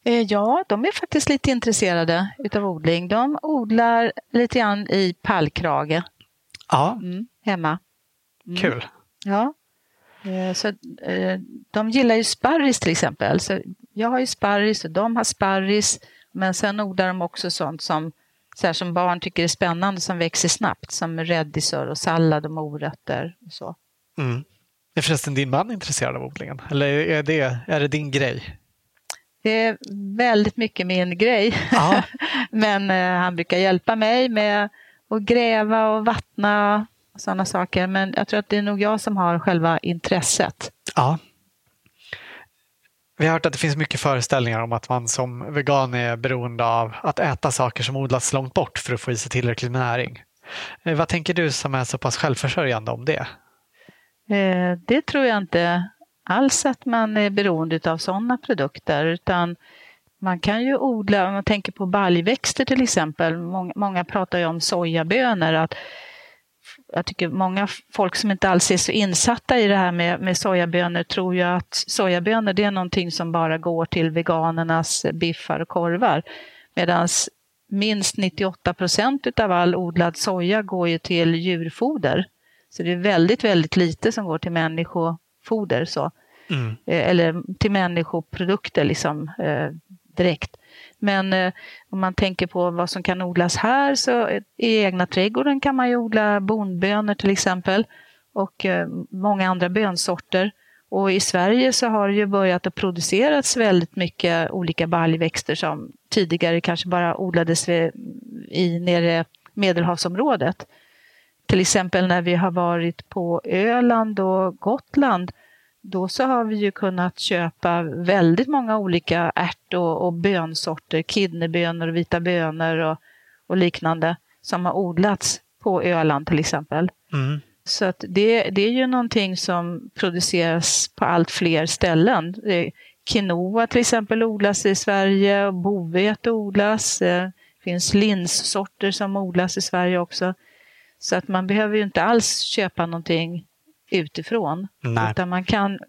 Eh, ja, de är faktiskt lite intresserade av odling. De odlar lite grann i pallkrage. Ja. Mm, hemma. Mm. Kul. Ja. Eh, så, eh, de gillar ju sparris till exempel. Så jag har ju sparris och de har sparris. Men sen odlar de också sånt som så här, som barn tycker är spännande som växer snabbt som rädisor och sallad och morötter och så. Mm. Är förresten din man intresserad av odlingen? Eller är det, är det din grej? Det är väldigt mycket min grej. Men eh, han brukar hjälpa mig med att gräva och vattna och sådana saker. Men jag tror att det är nog jag som har själva intresset. Ja. Vi har hört att det finns mycket föreställningar om att man som vegan är beroende av att äta saker som odlats långt bort för att få i sig tillräcklig näring. Eh, vad tänker du som är så pass självförsörjande om det? Eh, det tror jag inte alls att man är beroende av sådana produkter utan man kan ju odla, om man tänker på baljväxter till exempel, många, många pratar ju om sojabönor, att jag tycker många folk som inte alls är så insatta i det här med, med sojabönor tror ju att sojabönor det är någonting som bara går till veganernas biffar och korvar. Medan minst 98 procent av all odlad soja går ju till djurfoder. Så det är väldigt, väldigt lite som går till människofoder. Så. Mm. Eh, eller till människoprodukter liksom, eh, direkt. Men eh, om man tänker på vad som kan odlas här så eh, i egna trädgården kan man ju odla bondbönor till exempel och eh, många andra bönsorter. Och i Sverige så har det ju börjat att produceras väldigt mycket olika baljväxter som tidigare kanske bara odlades i nere Medelhavsområdet. Till exempel när vi har varit på Öland och Gotland då så har vi ju kunnat köpa väldigt många olika ärt och, och bönsorter, kidneybönor och vita bönor och, och, liknande som har odlats på Öland till exempel. Mm. Så att det, det är ju någonting som produceras på allt fler ställen. Quinoa till exempel odlas i Sverige och bovete odlas. Det finns linssorter som odlas i Sverige också. Så att man behöver ju inte alls köpa någonting utifrån. Nej. Utan man kan,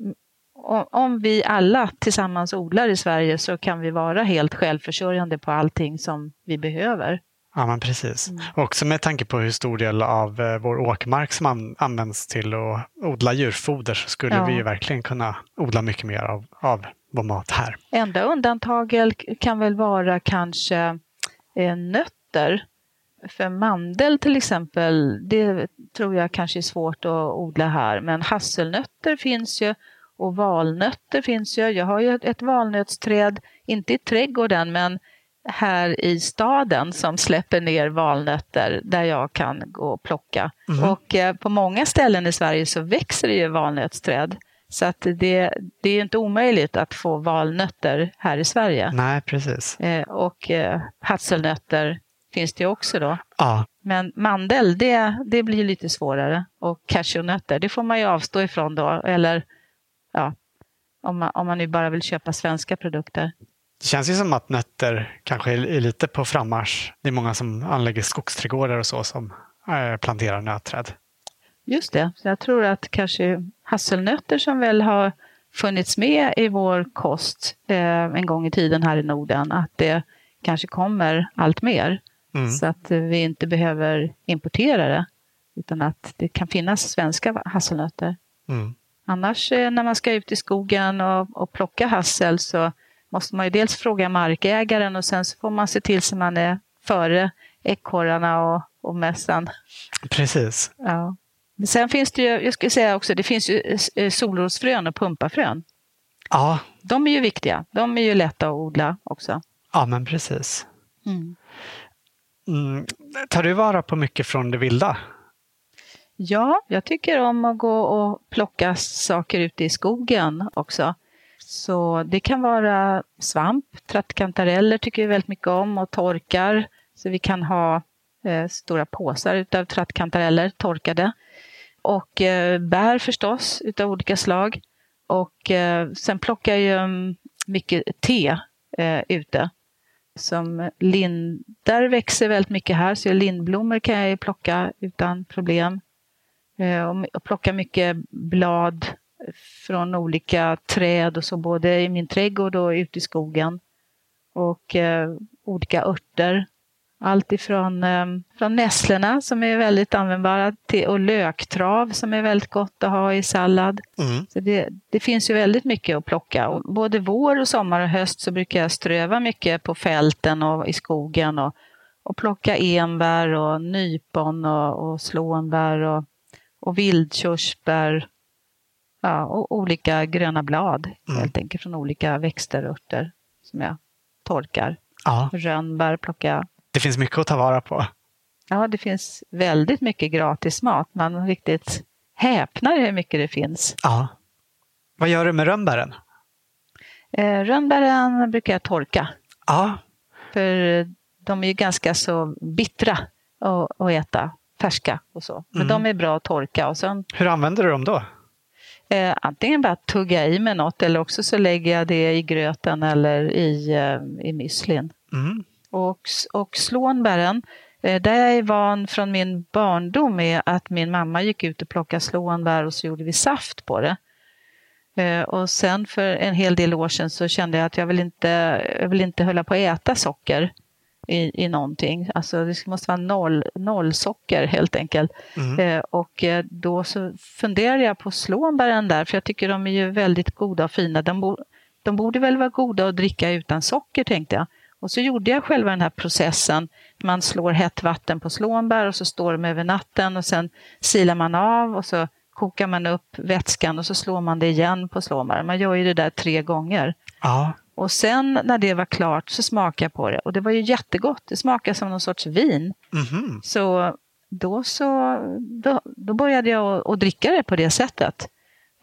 om vi alla tillsammans odlar i Sverige så kan vi vara helt självförsörjande på allting som vi behöver. Ja, men precis. Mm. Också med tanke på hur stor del av eh, vår åkermark som an används till att odla djurfoder så skulle ja. vi ju verkligen kunna odla mycket mer av, av vår mat här. Enda undantaget kan väl vara kanske eh, nötter. För mandel till exempel, det tror jag kanske är svårt att odla här. Men hasselnötter finns ju och valnötter finns ju. Jag har ju ett valnötsträd, inte i trädgården, men här i staden som släpper ner valnötter där jag kan gå och plocka. Mm. Och eh, på många ställen i Sverige så växer det ju valnötsträd. Så att det, det är inte omöjligt att få valnötter här i Sverige. Nej, precis. Eh, och eh, hasselnötter finns det också då. Ja. Men mandel, det, det blir lite svårare. Och cashewnötter, det får man ju avstå ifrån då. Eller ja, om man, om man nu bara vill köpa svenska produkter. Det känns ju som att nötter kanske är lite på frammarsch. Det är många som anlägger skogsträdgårdar och så som eh, planterar nötträd. Just det, så jag tror att kanske hasselnötter som väl har funnits med i vår kost eh, en gång i tiden här i Norden, att det kanske kommer allt mer. Mm. Så att vi inte behöver importera det. Utan att det kan finnas svenska hasselnötter. Mm. Annars eh, när man ska ut i skogen och, och plocka hassel så måste man ju dels fråga markägaren och sen så får man se till så man är före ekorrarna och, och mässan. Precis. Ja. Men sen finns det ju, jag skulle säga också, det finns ju eh, solrosfrön och pumpafrön. Ja. De är ju viktiga. De är ju lätta att odla också. Ja, men precis. Mm. Mm. Tar du vara på mycket från det vilda? Ja, jag tycker om att gå och plocka saker ute i skogen också. Så det kan vara svamp, trattkantareller tycker vi väldigt mycket om och torkar. Så vi kan ha eh, stora påsar utav trattkantareller torkade. Och eh, bär förstås utav olika slag. Och eh, sen plockar jag mycket te eh, ute som lindar växer väldigt mycket här, så lindblommor kan jag ju plocka utan problem. Eh, och plocka mycket blad från olika träd och så, både i min trädgård och ute i skogen. Och eh, olika örter allt ifrån eh, från nässlorna som är väldigt användbara till, och löktrav som är väldigt gott att ha i sallad. Mm. Så det, det, finns ju väldigt mycket att plocka. Och både vår, och sommar och höst så brukar jag ströva mycket på fälten och i skogen och, och plocka enbär och nypon och, och slånbär och, och vildkörsbär. Ja, och olika gröna blad mm. helt enkelt från olika växter och örter som jag torkar. Ja. Rönnbär plockar jag det finns mycket att ta vara på. Ja, det finns väldigt mycket gratis mat. Man riktigt häpnar hur mycket det finns. Ja. Vad gör du med rönnbären? Eh, rönnbären brukar jag torka. Ja. För de är ju ganska så bittra att, att äta. färska och så. Men mm. de är bra att torka. Och sen, Hur använder du dem då? Eh, antingen bara tugga i med något eller också så lägger jag det i gröten eller i, eh, i müslin. Mm. Och, och slånbären, eh, där jag är van från min barndom är att min mamma gick ut och plockade slånbär och så gjorde vi saft på det. Eh, och sen för en hel del år sedan så kände jag att jag vill inte, jag vill inte hålla på att äta socker i, i någonting. Alltså det måste vara noll, noll socker helt enkelt. Mm. Eh, och då så funderade jag på slånbären där, för jag tycker de är ju väldigt goda och fina. De, bo, de borde väl vara goda att dricka utan socker tänkte jag. Och så gjorde jag själva den här processen. Man slår hett vatten på slånbär och så står de över natten och sen silar man av och så kokar man upp vätskan och så slår man det igen på slånbär. Man gör ju det där tre gånger. Ja. Och sen när det var klart så smakade jag på det och det var ju jättegott. Det smakade som någon sorts vin. Mm-hmm. Så då, så då, då började jag att dricka det på det sättet.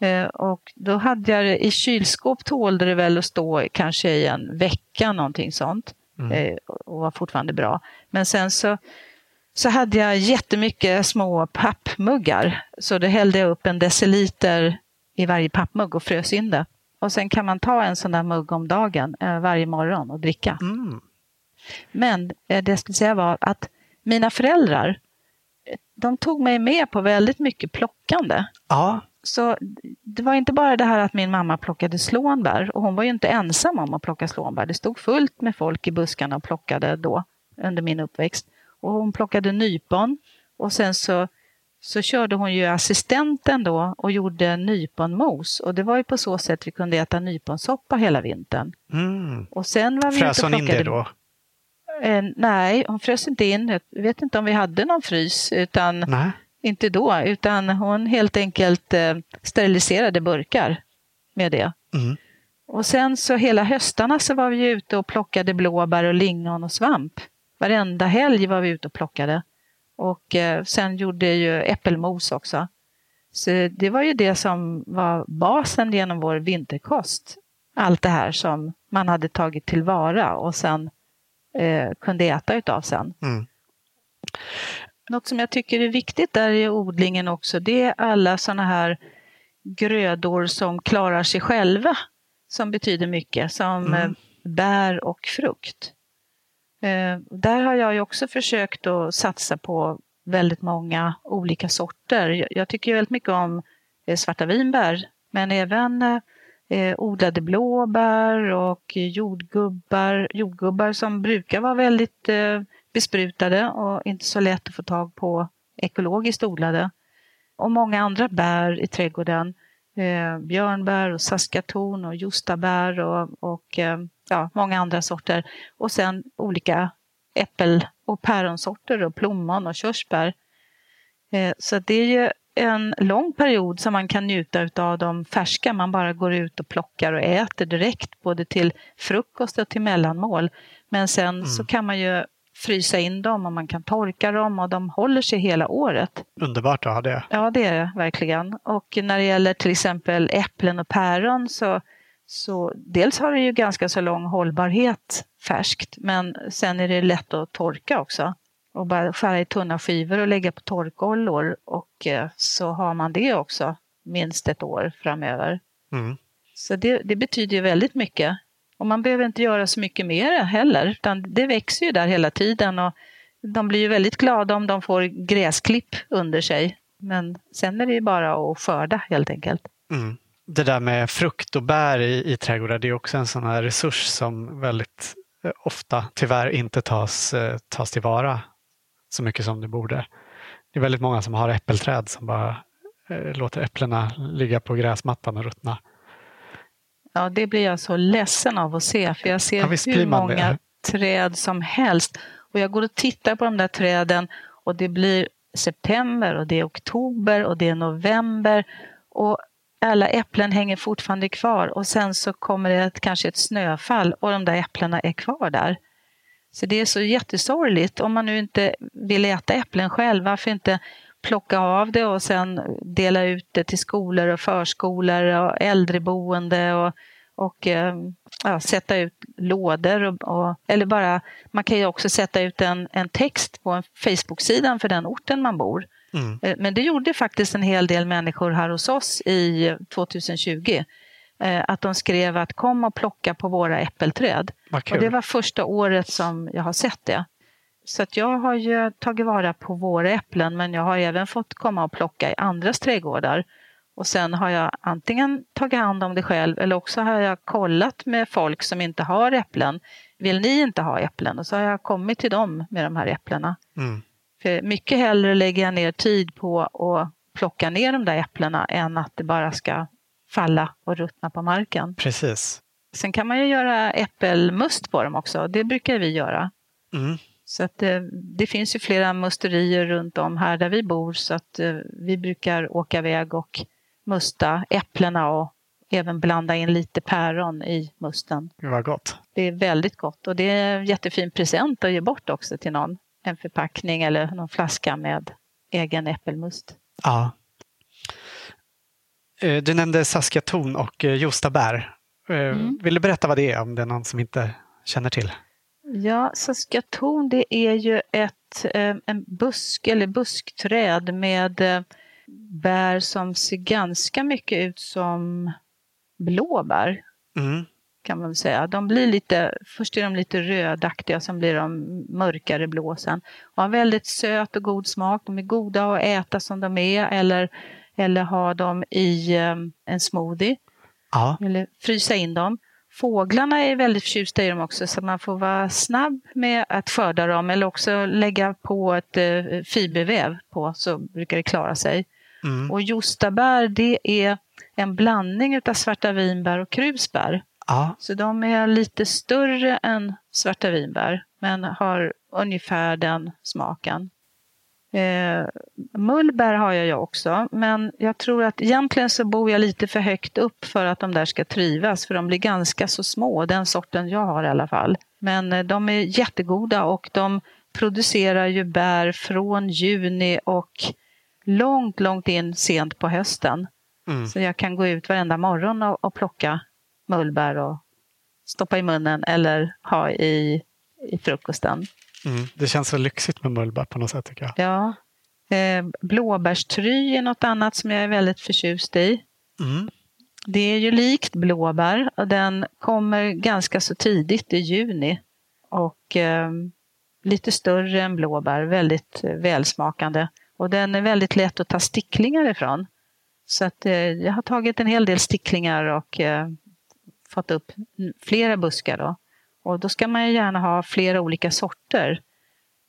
Eh, och då hade jag det i kylskåp tålde det väl att stå kanske i en vecka någonting sånt. Mm. Eh, och var fortfarande bra. Men sen så, så hade jag jättemycket små pappmuggar. Så då hällde jag upp en deciliter i varje pappmugg och frös in det. Och sen kan man ta en sån där mugg om dagen eh, varje morgon och dricka. Mm. Men det jag skulle säga var att mina föräldrar, de tog mig med på väldigt mycket plockande. Ja. Så det var inte bara det här att min mamma plockade slånbär och hon var ju inte ensam om att plocka slånbär. Det stod fullt med folk i buskarna och plockade då under min uppväxt. Och hon plockade nypon och sen så så körde hon ju assistenten då och gjorde nyponmos. Och det var ju på så sätt vi kunde äta nyponsoppa hela vintern. Mm. Och sen var vi Frös hon in det då? Eh, nej, hon frös inte in. Jag vet inte om vi hade någon frys. Utan, nej. Inte då, utan hon helt enkelt eh, steriliserade burkar med det. Mm. Och sen så hela höstarna så var vi ute och plockade blåbär och lingon och svamp. Varenda helg var vi ute och plockade. Och eh, sen gjorde ju äppelmos också. Så det var ju det som var basen genom vår vinterkost. Allt det här som man hade tagit tillvara och sen eh, kunde äta utav sen. Mm. Något som jag tycker är viktigt där i odlingen också, det är alla sådana här grödor som klarar sig själva, som betyder mycket, som mm. Eh, bär och frukt. Eh, där har jag ju också försökt att satsa på väldigt många olika sorter. Jag tycker väldigt mycket om eh, svarta vinbär, men även eh, odlade blåbär och jordgubbar, jordgubbar som brukar vara väldigt eh, besprutade och inte så lätt att få tag på ekologiskt odlade. Och många andra bär i trädgården. Eh, björnbär och saskaton och justabär och, och eh, ja, många andra sorter. Och sen olika äppel och päronsorter och plommon och körsbär. Eh, så det är ju en lång period som man kan njuta av de färska. Man bara går ut och plockar och äter direkt både till frukost och till mellanmål. Men sen mm. så kan man ju frysa in dem och man kan torka dem och de håller sig hela året. Underbart att ha det. Ja, det är det verkligen. Och när det gäller till exempel äpplen och päron så så dels har det ju ganska så lång hållbarhet färskt, men sen är det lätt att torka också. Och bara skära i tunna skivor och lägga på torkollor och eh, så har man det också minst ett år framöver. Mm. Så det, det betyder ju väldigt mycket. Och man behöver inte göra så mycket mer heller, utan det växer ju där hela tiden. Och de blir ju väldigt glada om de får gräsklipp under sig. Men sen är det ju bara att skörda helt enkelt. Mm det där med frukt och bär i, i trädgårdar, det är också en sån här resurs som väldigt eh, ofta tyvärr inte tas, eh, tas tillvara så mycket som det borde. Det är väldigt många som har äppelträd som bara eh, låter äpplena ligga på gräsmattan och ruttna. Ja, det blir jag så ledsen av att se, för jag ser hur många träd som helst. Och jag går och tittar på de där träden och det blir september och det är oktober och det är november. Och alla äpplen hänger fortfarande kvar och sen så kommer det ett, kanske ett snöfall och de där äpplena är kvar där. Så det är så jättesorgligt. Om man nu inte vill äta äpplen själv, varför inte plocka av det och sen dela ut det till skolor och förskolor och äldreboende och, och eh, ja, sätta ut lådor. Och, och, eller bara, man kan ju också sätta ut en, en text på en Facebook-sidan för den orten man bor. Mm. Eh, men det gjorde faktiskt en hel del människor här hos oss i 2020. Eh, att de skrev att kom och plocka på våra äppelträd. Och det var första året som jag har sett det. Så att jag har ju tagit vara på våra äpplen men jag har även fått komma och plocka i andras trädgårdar. Och sen har jag antingen tagit hand om det själv eller också har jag kollat med folk som inte har äpplen. Vill ni inte ha äpplen? Och så har jag kommit till dem med de här äpplena. Mm. För mycket hellre lägger jag ner tid på att plocka ner de där äpplena än att det bara ska falla och ruttna på marken. Precis. Sen kan man ju göra äppelmust på dem också. Det brukar vi göra. Mm. Så att det, eh, det, finns ju flera musterier runt om här där vi bor så att eh, vi brukar åka iväg och musta äpplena och även blanda in lite päron i musten. Det var gott. Det är väldigt gott och det är en jättefin present att ge bort också till någon. En förpackning eller någon flaska med egen äppelmust. Ja. Eh, du nämnde Saskatoon och Jostabär. Mm. Vill du berätta vad det är om det är någon som inte känner till? Ja, Saskatoon det är ju ett, eh, en busk eller buskträd med eh, bär som ser ganska mycket ut som blåbär. Mm. Kan man säga. De blir lite, först är de lite rödaktiga, sen blir de mörkare blå sen. Och har väldigt söt och god smak. De är goda att äta som de är eller, eller ha dem i eh, en smoothie. Ja. Eller frysa in dem. Fåglarna är väldigt förtjusta i dem också så man får vara snabb med att skörda dem eller också lägga på ett eh, fiberväv på så brukar det klara sig. Mm. Och jostabär det är en blandning av svarta vinbär och krusbär. Ja. Så de är lite större än svarta vinbär men har ungefär den smaken. Eh, mullbär har jag ju också, men jag tror att egentligen så bor jag lite för högt upp för att de där ska trivas, för de blir ganska så små, den sorten jag har i alla fall. Men eh, de är jättegoda och de producerar ju bär från juni och långt, långt in sent på hösten. Mm. Så jag kan gå ut varenda morgon och, och plocka mullbär och stoppa i munnen eller ha i, i frukosten. Mm. Det känns så lyxigt med mullbär på något sätt tycker jag. Ja. Eh, blåbärstry är något annat som jag är väldigt förtjust i. Mm. Det är ju likt blåbär och den kommer ganska så tidigt i juni. Och eh, lite större än blåbär, väldigt eh, välsmakande. Och den är väldigt lätt att ta sticklingar ifrån. Så att, eh, jag har tagit en hel del sticklingar och eh, fått upp flera buskar. Då. Och då ska man ju gärna ha flera olika sorter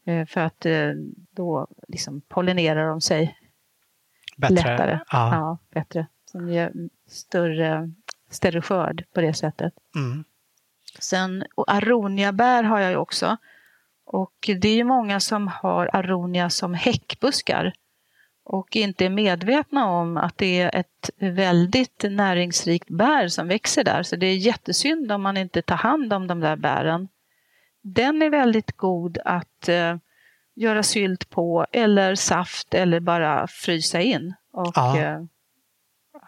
eh, för att eh, då liksom pollinerar de sig bättre. lättare. Ja. ja bättre. Som ger större, större skörd på det sättet. Mm. Sen, och aroniabär har jag ju också. Och det är ju många som har aronia som häckbuskar och inte är medvetna om att det är ett väldigt näringsrikt bär som växer där. Så det är jättesynd om man inte tar hand om de där bären. Den är väldigt god att eh, göra sylt på eller saft eller bara frysa in och ja. eh,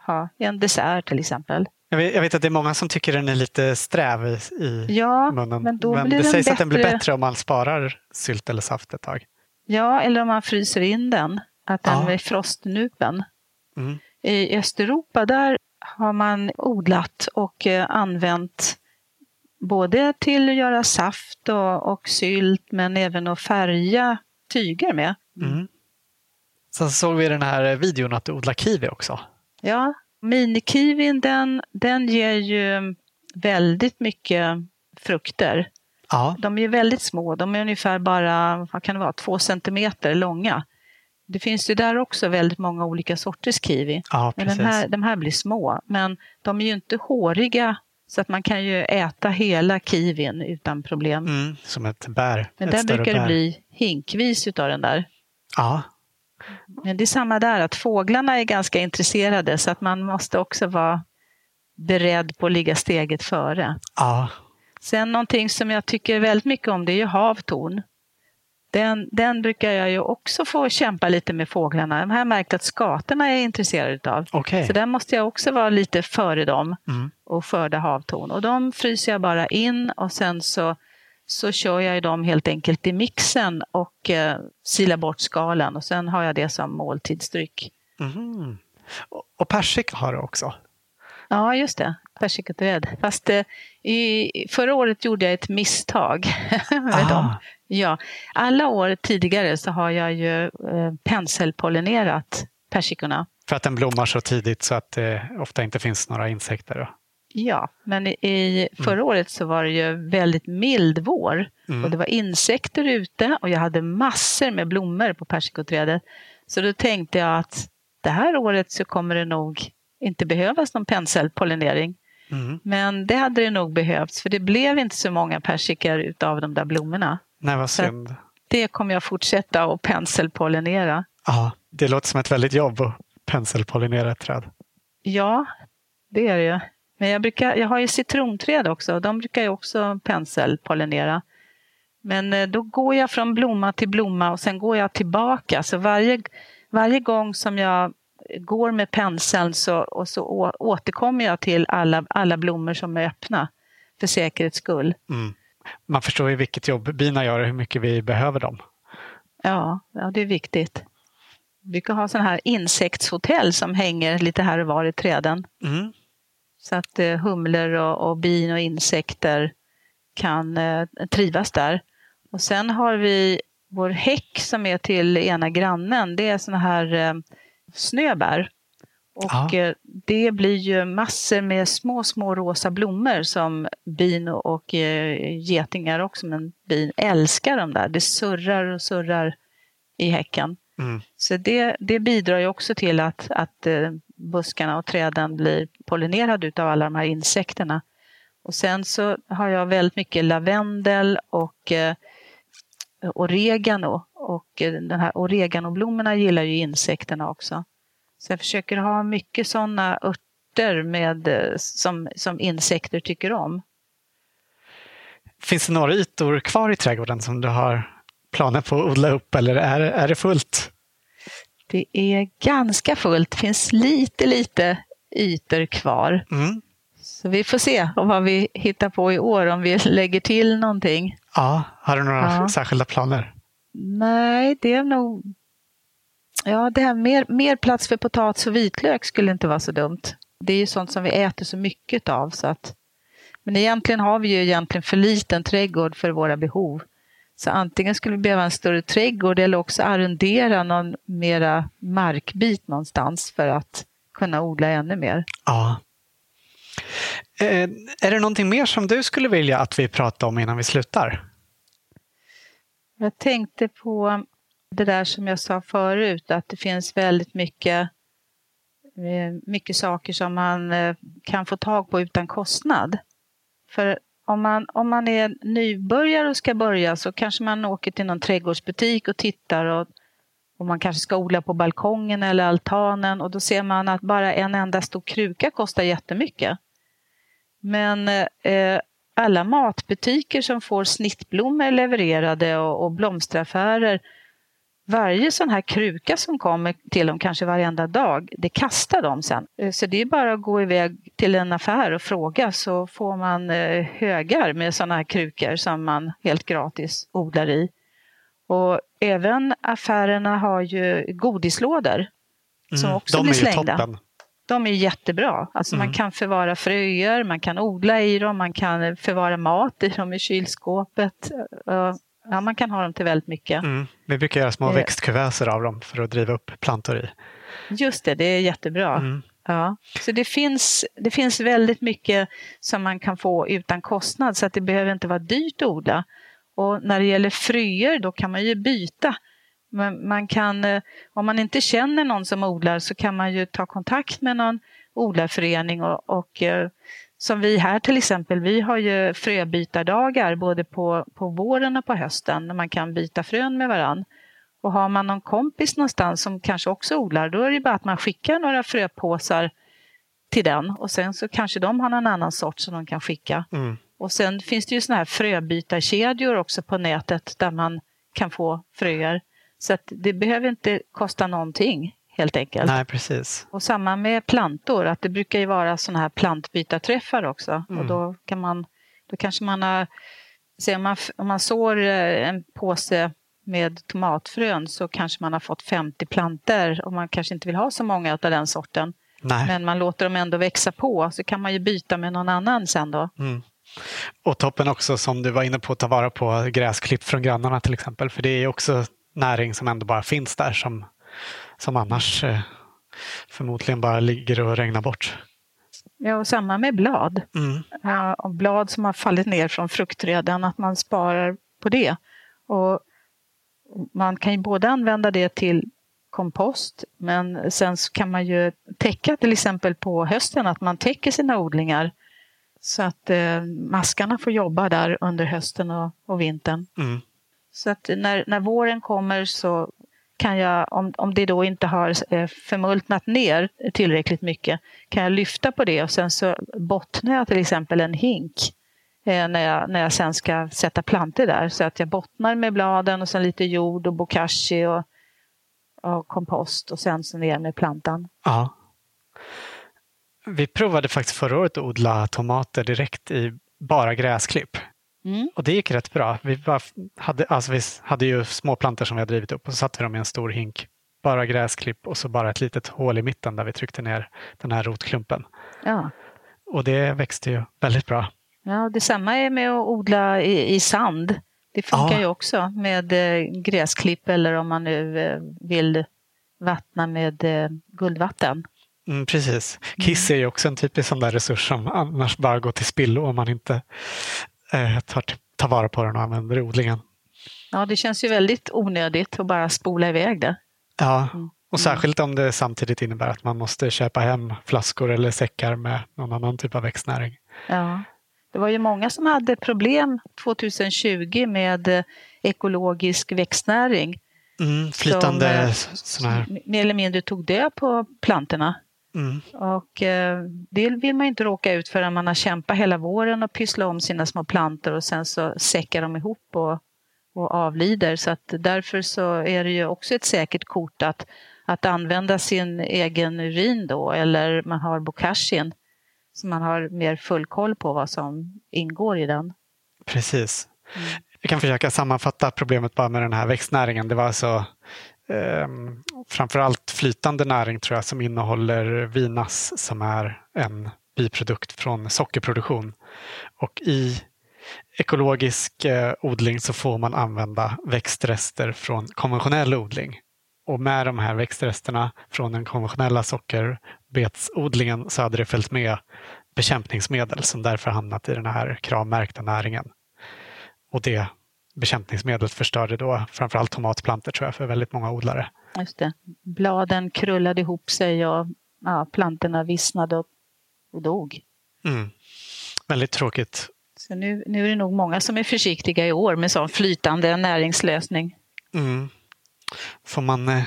ha en dessert till exempel. Jag vet, jag vet, att det är många som tycker den är lite sträv i, ja, munnen. Men, då men blir det sägs bättre... att den blir bättre om man sparar sylt eller saft ett tag. Ja, eller om man fryser in den att den ja. är frostnupen. Mm. I Östeuropa där har man odlat och eh, använt både till att göra saft och, och sylt men även att färga tyger med. Mm. Sen såg vi i den här videon att du odlar kiwi också. Ja, minikiwin den, den ger ju väldigt mycket frukter. Ja. De är väldigt små, de är ungefär bara vad kan det vara, två centimeter långa. Det finns ju där också väldigt många olika sorters kiwi. Ja, men den här, de här blir små, men de är ju inte håriga så att man kan ju äta hela kiwin utan problem. Mm, som ett bär. Men ett där brukar bär. det bli hinkvis utav den där. Ja. Men det är samma där, att fåglarna är ganska intresserade så att man måste också vara beredd på att ligga steget före. Ja. Sen någonting som jag tycker väldigt mycket om det är ju havtorn. Den, den brukar jag ju också få kämpa lite med fåglarna. Jag har märkt att skatorna är intresserade av. Okay. Så där måste jag också vara lite före dem mm. och skörda havtorn. Och de fryser jag bara in och sen så, så kör jag dem helt enkelt i mixen och eh, silar bort skalen och sen har jag det som måltidsdryck. Mm. Och persika har du också? Ja, just det. Persikaträd. Fast eh, i, förra året gjorde jag ett misstag med dem. Ja, alla år tidigare så har jag ju eh, penselpollinerat persikorna. För att den blommar så tidigt så att det ofta inte finns några insekter? Då. Ja, men i förra mm. året så var det ju väldigt mild vår mm. och det var insekter ute och jag hade massor med blommor på persikoträdet. Så då tänkte jag att det här året så kommer det nog inte behövas någon penselpollinering. Mm. Men det hade det nog behövts för det blev inte så många persikor utav de där blommorna. Nej, vad synd. det kommer jag fortsätta att penselpollinera. Ja, det låter som ett väldigt jobb att penselpollinera ett träd. Ja, det är det ju. Men jag, brukar, jag har ju citronträd också och de brukar jag också penselpollinera. Men eh, då går jag från blomma till blomma och sen går jag tillbaka. Så varje, varje gång som jag går med penseln så, och så återkommer jag till alla, alla blommor som är öppna för säkerhets skull. Mm. Man förstår ju vilket jobb bina gör och hur mycket vi behöver dem. Ja, ja det är viktigt. Vi brukar ha sådana här insektshotell som hänger lite här och var i träden. Mm. Så att eh, humlor och, och bin och insekter kan eh, trivas där. Och sen har vi vår häck som är till ena grannen. Det är sådana här eh, snöbär. Och ja. Eh, det blir ju massor med små, små rosa blommor som bin och eh, getingar också, men bin älskar de där. Det surrar och surrar i häcken. Mm. Så det, det bidrar ju också till att, att eh, buskarna och träden blir pollinerade av alla de här insekterna. Och sen så har jag väldigt mycket lavendel och oregano. Och den här oreganoblommorna gillar ju insekterna också. Så jag försöker ha mycket sådana örter med, eh, som, som insekter tycker om. Finns det några ytor kvar i trädgården som du har planer på att odla upp eller är, är det fullt? Det är ganska fullt. Det finns lite, lite ytor kvar. Mm. Så vi får se vad vi hittar på i år, om vi lägger till någonting. Ja, har du några ja. särskilda planer? Nej, det är nog Ja, det här mer, mer plats för potatis och vitlök skulle inte vara så dumt. Det är ju sånt som vi äter så mycket av. Så att, men egentligen har vi ju egentligen för liten trädgård för våra behov. Så antingen skulle vi behöva en större trädgård eller också arrendera någon mera markbit någonstans för att kunna odla ännu mer. Ja. Eh, är det någonting mer som du skulle vilja att vi pratar om innan vi slutar? Jag tänkte på det där som jag sa förut, att det finns väldigt mycket, eh, mycket saker som man eh, kan få tag på utan kostnad. För om man, om man är nybörjare och ska börja så kanske man åker till någon trädgårdsbutik och tittar och, och man kanske ska odla på balkongen eller altanen och då ser man att bara en enda stor kruka kostar jättemycket. Men eh, alla matbutiker som får snittblommor levererade och, och blomsteraffärer varje sån här kruka som kommer till dem kanske varenda dag, det kastar de sen. Eh, så det är bara att gå iväg till en affär och fråga så får man eh, högar med såna här krukor som man helt gratis odlar i. Och även affärerna har ju godislådor som mm, också blir slängda. Toppen. De är jättebra. Alltså mm. Man kan förvara fröer, man kan odla i dem, man kan förvara mat i dem i kylskåpet. Ja, man kan ha dem till väldigt mycket. Mm. Vi brukar göra små eh. växtkuverser av dem för att driva upp plantor i. Just det, det är jättebra. Mm. Ja. Så det finns, det finns väldigt mycket som man kan få utan kostnad så att det behöver inte vara dyrt att odla. Och när det gäller fröer då kan man ju byta. Man, man kan, eh, om man inte känner någon som odlar så kan man ju ta kontakt med någon odlarförening och, och eh, som vi här till exempel, vi har ju fröbytardagar både på, på våren och på hösten när man kan byta frön med varann. Och har man någon kompis någonstans som kanske också odlar, då är det bara att man skickar några fröpåsar till den och sen så kanske de har någon annan sort som de kan skicka. Mm. Och sen finns det ju såna här fröbytarkedjor också på nätet där man kan få fröer. Så att det behöver inte kosta någonting helt enkelt. Nej, precis. Och samma med plantor, att det brukar ju vara sådana här plantbytarträffar också. Mm. Och då, kan man, då kanske man har, se om man, om man sår eh, en påse med tomatfrön så kanske man har fått 50 planter och man kanske inte vill ha så många av den sorten. Nej. Men man låter dem ändå växa på så kan man ju byta med någon annan sen då. Mm. Och toppen också som du var inne på, att ta vara på gräsklipp från grannarna till exempel. För det är också näring som ändå bara finns där som, som annars eh, förmodligen bara ligger och regnar bort. Ja, och samma med blad. Mm. Ja, blad som har fallit ner från fruktträden, att man sparar på det. Och man kan ju både använda det till kompost men sen kan man ju täcka till exempel på hösten att man täcker sina odlingar så att eh, maskarna får jobba där under hösten och, och vintern. Mm. Så att när, när våren kommer så kan jag, om, om det då inte har eh, förmultnat ner tillräckligt mycket, kan jag lyfta på det och sen så bottnar jag till exempel en hink eh, när, jag, när jag sen ska sätta plantor där. Så att jag bottnar med bladen och sen lite jord och bokashi och, och kompost och sen så ner med plantan. Ja. Vi provade faktiskt förra året att odla tomater direkt i bara gräsklipp. Mm. Och det gick rätt bra. Vi, hade, alltså vi hade ju små plantor som vi hade drivit upp och så satte vi dem i en stor hink. Bara gräsklipp och så bara ett litet hål i mitten där vi tryckte ner den här rotklumpen. Ja. Och det växte ju väldigt bra. Ja, detsamma är med att odla i, i sand. Det funkar ja. ju också med eh, gräsklipp eller om man nu eh, vill vattna med eh, guldvatten. Mm, precis. Kiss är ju också en typisk sån där resurs som annars bara går till spillo om man inte eh, tar, tar vara på den och använder i odlingen. Ja, det känns ju väldigt onödigt att bara spola iväg det. Ja, mm. och särskilt om det samtidigt innebär att man måste köpa hem flaskor eller säckar med någon annan typ av växtnäring. Ja, det var ju många som hade problem 2020 med eh, ekologisk växtnäring. Mm, flytande som, eh, här. Mer eller mindre tog död på plantorna. Mm. Och eh, det vill man inte råka ut förrän man har kämpat hela våren och pysslat om sina små plantor och sen så säckar de ihop och, och avlider. Så att därför så är det ju också ett säkert kort att, att använda sin egen urin då eller man har bokashin så man har mer full koll på vad som ingår i den. Precis. Mm. Jag kan försöka sammanfatta problemet bara med den här växtnäringen. Det var alltså eh, framförallt flytande näring tror jag som innehåller vinas som är en biprodukt från sockerproduktion. Och i ekologisk eh, odling så får man använda växtrester från konventionell odling. Och med de här växtresterna från den konventionella sockerbetsodlingen så hade det följt med bekämpningsmedel som därför hamnat i den här kravmärkta näringen. Och det bekämpningsmedlet förstörde då framförallt tomatplantor tror jag för väldigt många odlare. Just det. Bladen krullade ihop sig och ja, plantorna vissnade och dog. Mm. Väldigt tråkigt. Så nu, nu är det nog många som är försiktiga i år med sån flytande näringslösning. Mm. Får man eh,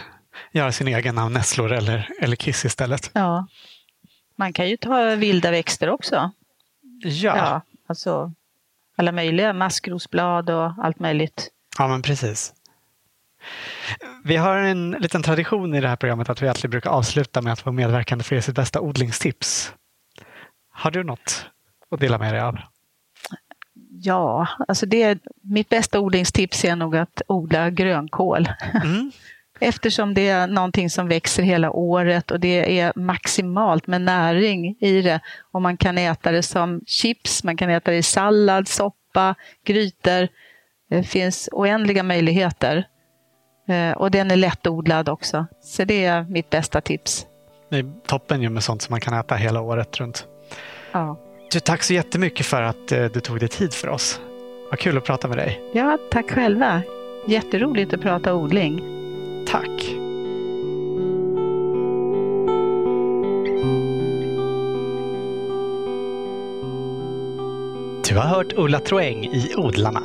göra sin egen av nässlor eller, eller kiss istället? Ja. Man kan ju ta vilda växter också. Ja. ja alltså alla möjliga maskrosblad och allt möjligt. Ja, men precis. Vi har en liten tradition i det här programmet att vi alltid brukar avsluta med att få medverkande för sitt bästa odlingstips. Har du något att dela med dig av? Ja, alltså det, mitt bästa odlingstips är nog att odla grönkål. Mm. Eftersom det är någonting som växer hela året och det är maximalt med näring i det. Och man kan äta det som chips, man kan äta det i sallad, soppa, grytor. Det finns oändliga möjligheter. Eh, och den är lättodlad också. Så det är mitt bästa tips. Det är toppen ju med sånt som man kan äta hela året runt. Ja. Du, tack så jättemycket för att eh, du tog dig tid för oss. Vad kul att prata med dig. Ja, tack själva. Jätteroligt att prata odling. Tack! Du har hört Ulla Troeng i Odlarna.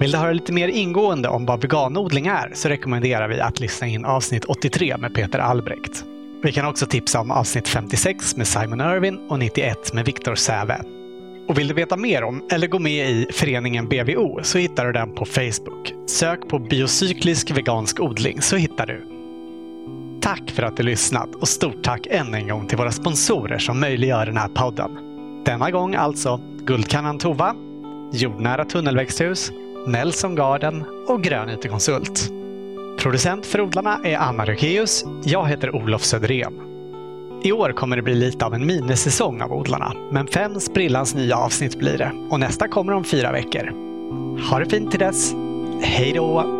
Vill du höra lite mer ingående om vad veganodling är så rekommenderar vi att lyssna in avsnitt 83 med Peter Albrecht. Vi kan också tipsa om avsnitt 56 med Simon Irwin och 91 med Viktor Säve. Och vill du veta mer om eller gå med i föreningen BVO så hittar du den på Facebook. Sök på biocyklisk vegansk odling så hittar du. Tack för att du lyssnat och stort tack än en gång till våra sponsorer som möjliggör den här podden. Denna gång alltså Guldkannan Tova, Jordnära tunnelväxthus, Nelson Garden och Grön IT-konsult. Producent för odlarna är Anna Rökeus. Jag heter Olof Söderén. I år kommer det bli lite av en minisäsong av odlarna, men fem sprillans nya avsnitt blir det och nästa kommer om fyra veckor. Ha det fint till dess. Hej då!